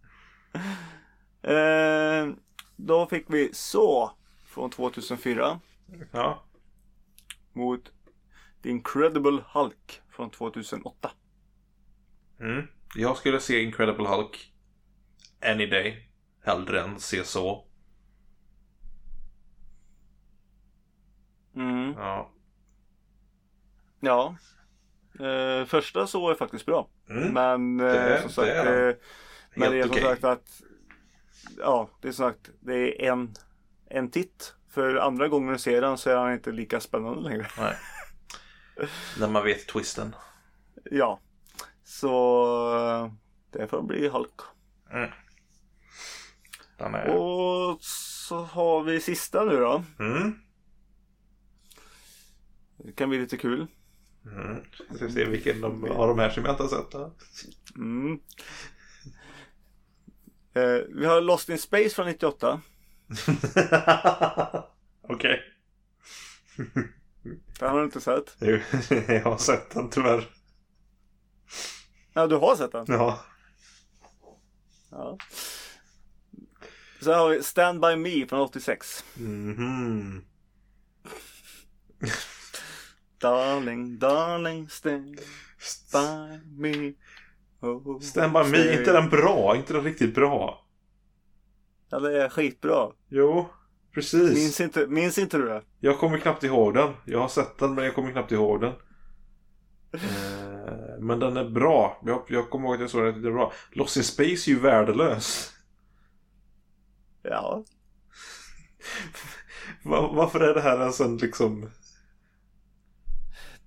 Eh, då fick vi Så från 2004 Ja. mot The Incredible Hulk från 2008. Mm. Jag skulle se Incredible Hulk any day. Hellre än se så. Mm. Ja. Ja. Eh, första Så är faktiskt bra. Mm. Men eh, Det som sagt. det är eh, men det är som okej. sagt att. Ja, det är som sagt. Det är en, en titt. För andra gången du ser den så är han inte lika spännande längre. Nej. När man vet twisten. Ja. Så eh, det får bli Hulk. Mm. Är... Och så har vi sista nu då. Mm. Det kan bli lite kul. Mm. Ska se vilken de, av de här som jag inte har sett. Mm. Eh, vi har Lost in Space från 98. Okej. Den har du inte sett. Jo, Jag har sett den tyvärr. Ja, du har sett den? Ja. Ja. Sen har vi Stand By Me från 86. Mhm. Darling, darling, stand by me. Oh, Stand by me, inte den bra? Inte den riktigt bra? Ja, det är skitbra. Jo, precis. Minns inte, minns inte du det? Jag kommer knappt ihåg den. Jag har sett den men jag kommer knappt ihåg den. Eh, men den är bra. Jag, jag kommer ihåg att jag såg den. Det är bra. Lost in Space är ju värdelös. Ja. Va- varför är det här en sån liksom...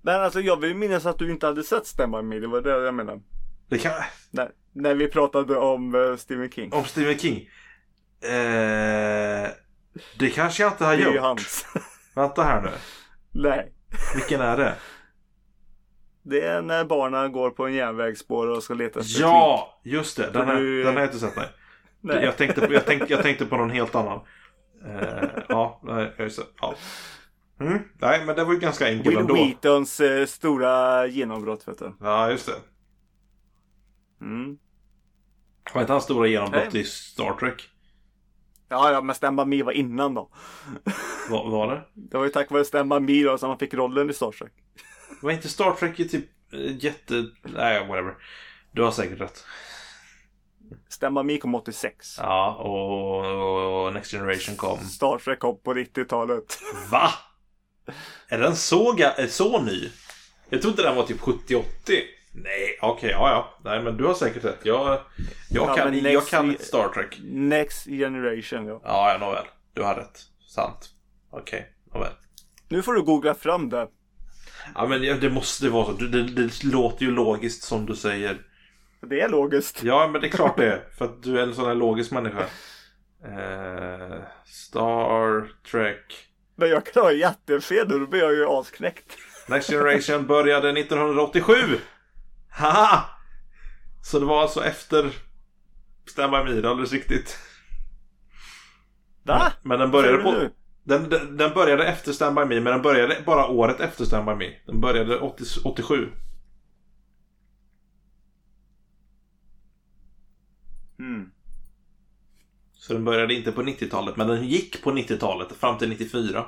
Men alltså jag vill minnas att du inte hade sett By Me. Det var det jag menade. Det kan... När, när vi pratade om eh, Stephen King. Om Stephen King. Eh, det kanske jag inte har det är ju gjort. hans. Vänta här nu. Nej. Vilken är det? Det är när barnen går på en järnvägsspår och ska leta efter. Ja, just det. Den, här, du- den har jag inte sett. Nej. Nej. Jag, tänkte på, jag, tänkte, jag tänkte på någon helt annan. Eh, ja, nej, just det. Ja. Mm, nej, men det var ju ganska enkelt Will ändå. Wheatons eh, stora genombrott vet du. Ja, just det. Mm. Var inte hans stora genombrott Nej. i Star Trek? Ja, ja, men By Me var innan då. Vad var det? Det var ju tack vare By Me då som han fick rollen i Star Trek. Var inte Star Trek ju typ eh, jätte... Nej, whatever. Du har säkert rätt. By Me kom 86. Ja, och, och Next Generation kom. Star Trek kom på 90-talet. Va? Är den så, eh, så ny? Jag trodde den var typ 70-80. Nej, okej, ja, ja. Nej, men du har säkert rätt. Jag, jag, Ja, kan, jag kan Star Trek. Next Generation ja. Ja, ja, nåväl. Du har rätt. Sant. Okej, nåväl. Nu får du googla fram det. Ja, men det måste vara så. Det, det, det låter ju logiskt som du säger. Det är logiskt. Ja, men det är klart det är. För att du är en sån här logisk människa. Eh, Star Trek. Men jag kan ha jättefel då blir jag ju asknäckt. Next Generation började 1987. Haha! Så det var alltså efter Stand By Me, det är alldeles riktigt. Va? Men den började på... Den, den, den började efter Stand By Me, men den började bara året efter Stand By Me. Den började 80, 87. Mm. Så den började inte på 90-talet, men den gick på 90-talet fram till 94.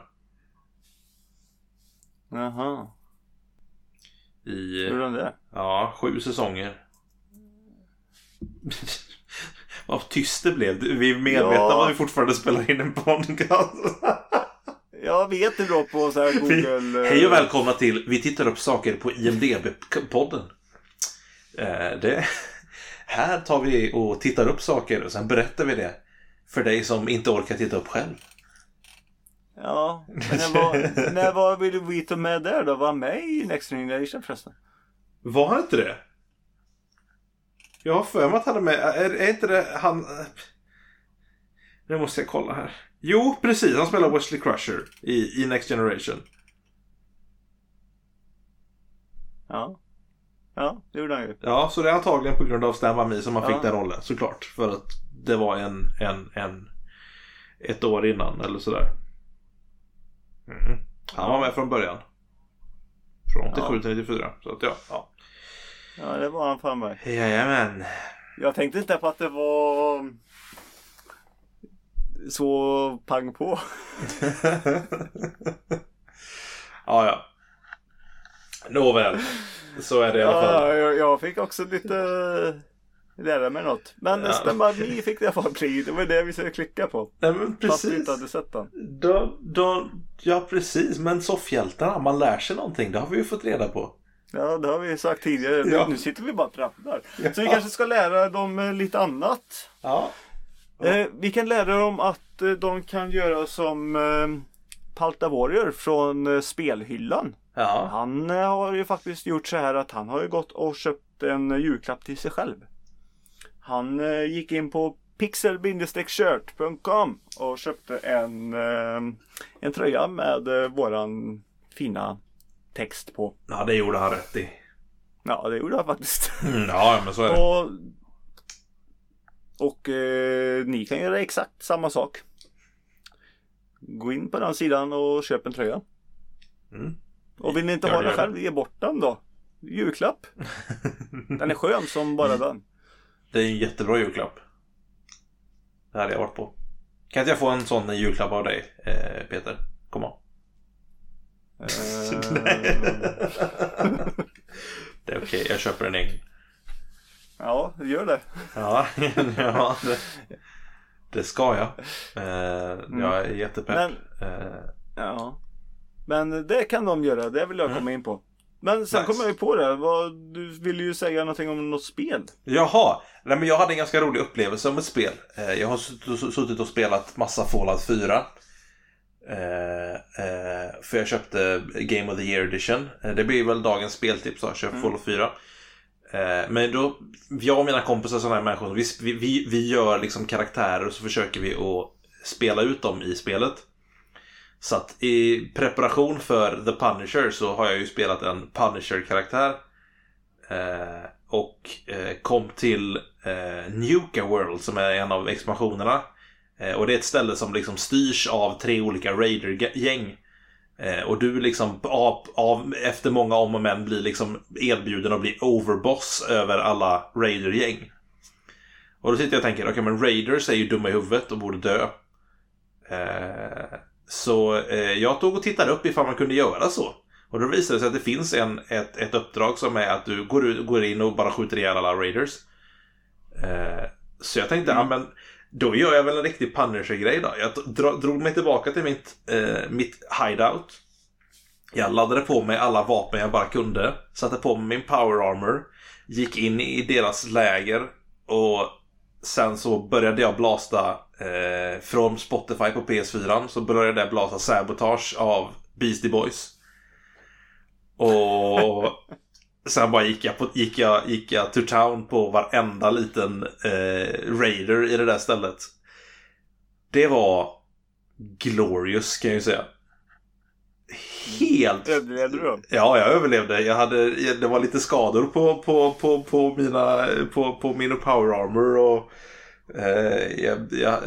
Jaha. I, Hur den det? ja, sju säsonger. Vad tyst det blev. Vi är medvetna Ja. om att vi fortfarande spelar in en podcast. Jag vet inte bra på så här Google... eh, Hej och välkomna till Vi tittar upp saker på IMDB-podden. Eh, det, här tar vi och tittar upp saker och sen berättar vi det för dig som inte orkar titta upp själv. Ja, men när var, när var Willy Wheaton med där då? Var han med i Next Generation förresten? Var han inte det? Jag har för mig att han är med. Är, är inte det han... Nu måste jag kolla här. Jo, precis. Han spelar Wesley Crusher i, i Next Generation. Ja. Ja, det gjorde han ju. Ja, så det är antagligen på grund av Stan Me som han Ja. fick den rollen, såklart. För att det var en, en, en ett år innan eller sådär. Mm. Han var med från början. Från 87 till 94. Så att ja. ja. Ja, det var han fan med. Jajamän. Jag tänkte inte på att det var så pang på. ja, ja. Nåväl. Så är det i alla fall. Ja, jag, jag fick också lite lära mig något. Men Ja. ja. Stämma ni fick det fall bli. Det var det vi skulle klicka på. Nej men Fast vi precis. inte hade sett den. Då, då, ja precis. Men soffhjältarna, man lär sig någonting. Det har vi ju fått reda på. Ja, det har vi sagt tidigare. Nu- Ja. Nu sitter vi bara och pratar. Så vi kanske ska lära dem eh, lite annat. Ja. Eh, vi kan lära dem att eh, de kan göra som eh, Palta Warrior från eh, spelhyllan. Ja. Han eh, har ju faktiskt gjort så här att han har ju gått och köpt en julklapp till sig själv. Han eh, gick in på pixel-shirt.com och köpte en, eh, en tröja med eh, våran fina text på. ja, det gjorde han rätt i. Ja, det gjorde han faktiskt. Mm, ja, men så är det. Och, och eh, ni kan göra exakt samma sak. Gå in på den sidan och köp en tröja. Mm. Och vill ni inte ha den själv, ge bort den då. Julklapp. Den är skön som bara den. Det är en jättebra julklapp. Det hade jag varit på. Kan inte jag få en sån julklapp av dig, eh, Peter? Kom on. Eh, det är okej, jag köper en egen. ja, gör det. Ja, ja det, det ska jag. Eh, Jag är jättepepp. Men- Eh, Ja. Men det kan de göra, det vill jag komma in på. Men sen Nice. kom jag ju på det, vad, du ville ju säga någonting om något spel. Jaha, Nej, men jag hade en ganska rolig upplevelse om ett spel. Eh, Jag har suttit- och spelat massa Fallout 4. Eh, eh, för jag köpte Game of the Year Edition. Det blir väl dagens speltips jag köpte Fallout 4. Eh, men då, jag och mina kompisar sådana här människor, vi, vi, vi gör liksom karaktärer och så försöker vi att spela ut dem i spelet. Så att i preparation för The Punisher så har jag ju spelat en Punisher-karaktär. Eh, och eh, kom till eh, Nuka World som är en av expansionerna. Eh, och det är ett ställe som liksom styrs av tre olika Raider-gäng. Eh, och du liksom av, av, efter många om och men blir liksom erbjuden att bli overboss över alla Raider-gäng. Och då sitter jag och tänker, okej men Raiders är ju dumma i huvudet och borde dö. Eh, så eh, jag tog och tittade upp ifall man kunde göra så. Och då visade det sig att det finns en, ett, ett uppdrag som är att du går, går in och bara skjuter ihjäl alla Raiders. Eh, så jag tänkte, ja men då gör jag väl en riktig Punisher-grej då. Jag dro- drog mig tillbaka till mitt, eh, mitt hideout. Jag laddade på mig alla vapen jag bara kunde. Satte på mig min power armor. Gick in i deras läger. Och sen så började jag blasta eh, från Spotify på PS4. Så började jag blasta Sabotage av Beastie Boys. Och sen bara gick jag, på, gick jag, gick jag to town på varenda liten eh, raider i det där stället. Det var glorious kan jag ju säga. Helt Överlevde du? Ja, jag överlevde. Jag hade, det var lite skador på, på, på, på, mina, på, på min power armor och, Eh, jag, jag,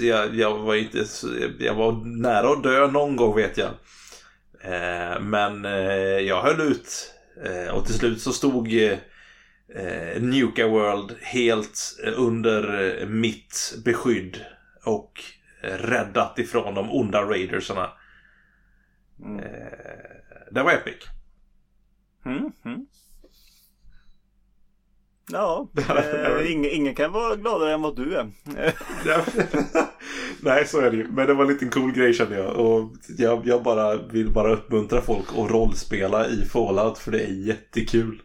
jag, jag, var inte, jag var nära att dö någon gång vet jag. Eh, men eh, jag höll ut. Eh, och till slut så stod eh, Nuka World helt under mitt beskydd. Och räddat ifrån de onda raidersarna. Mm. det var epic. Mm, mm. Ja, eh, ingen, ingen, kan vara gladare än vad du är. Nej, så är det ju. Men det var en liten cool grej kände jag. Och jag, jag bara vill bara uppmuntra folk att rollspela i Fallout för det är jättekul.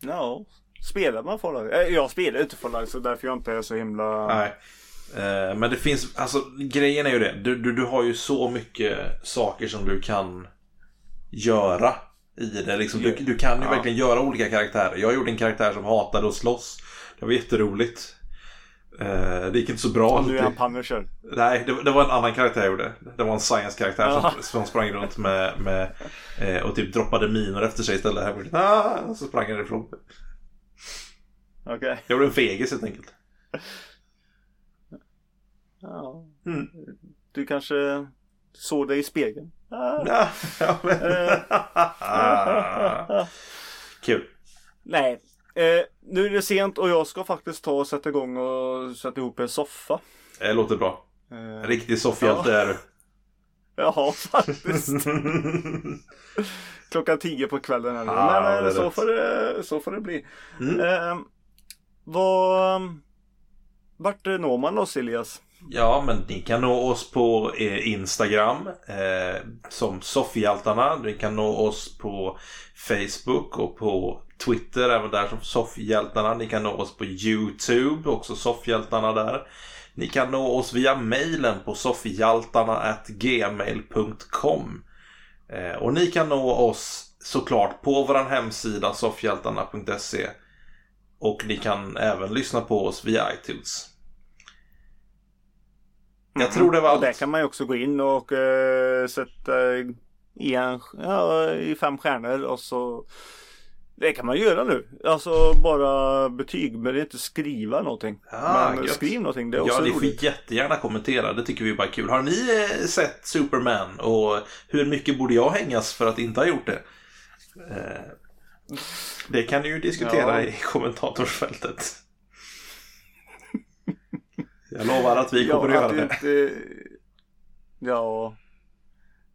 Ja, spelar man Fallout? Eh, jag spelar inte Fallout så därför jag inte är så himla... Nej. Eh, men det finns, alltså grejen är ju det. Du, du, du har ju så mycket saker som du kan göra i det. Liksom, du, du kan ju ja. verkligen göra olika karaktärer. Jag gjorde en karaktär som hatade att slåss. Det var jätteroligt. Uh, det gick inte så bra. Och nu är han Punisher. Nej, det, det, var en annan karaktär jag gjorde. Det var en science-karaktär ja. som, som sprang runt med, med eh, och typ droppade minor efter sig istället. Här, ah, så sprang han ifrån. Okay. Jag gjorde en fegis helt enkelt. Ja. Mm. Du kanske såg dig i spegeln? Ah. Kul. Nej. Eh, nu är det sent och jag ska faktiskt ta och sätta igång och sätta ihop en soffa. Det låter bra. Eh, Riktig soffhjälte ja. är du. Ja, faktiskt. Klockan tio på kvällen. Här. Ah, Men eh, så, får det, så får det bli. Mm. Eh, vad, vart når man oss Elias? Ja, men ni kan nå oss på eh, Instagram eh, som Soffhjältarna. Ni kan nå oss på Facebook och på Twitter, även där som Soffhjältarna. Ni kan nå oss på YouTube, också Soffhjältarna där. Ni kan nå oss via mejlen på soffhjältarna.gmail.com eh, Och ni kan nå oss såklart på vår hemsida soffhjältarna.se Och ni kan även lyssna på oss via iTunes. Jag tror det var allt. Och där kan man ju också gå in och uh, sätta i, en, ja, i fem stjärnor och så det kan man göra nu. Alltså bara betyg men inte skriva någonting. Ah, men gött. skriv någonting. Det är också ja, ni får jättegärna kommentera. Det tycker vi bara är kul. Har ni eh, sett Superman? Och hur mycket borde jag hängas för att inte ha gjort det? Eh, det kan ni ju diskutera ja. i kommentarsfältet. Jag lovar att vi kommer att göra det. Inte... Ja.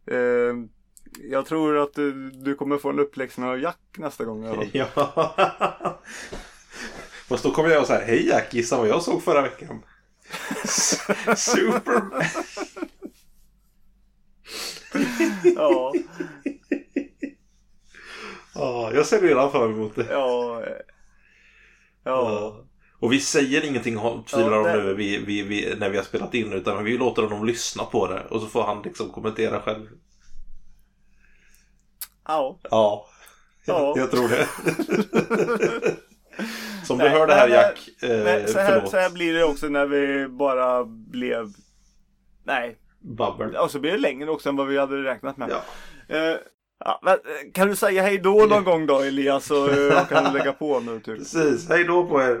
Eh, jag tror att du, du, kommer få en uppläxning av Jack nästa gång. Ja. Fast då kommer jag säga Hej Jack, gissa vad jag såg förra veckan. Superman. ja. Ja, jag ser redan fram emot det. Ja. Ja. ja. Och vi säger ingenting tvivlar ja, nu vi, vi, vi, när vi har spelat in utan vi låter honom lyssna på det och så får han liksom kommentera själv. Ja. Ja, jag, jag tror det. Som nej, du hör det här Jack, nej, eh, så, här, så här blir det också när vi bara blev... Nej. Babbel. Och så blir det längre också än vad vi hade räknat med. Ja. Uh, Ja, men, eh, kan du säga hej då någon gång då Elias så jag kan lägga på nu typ. Precis, hej då på er.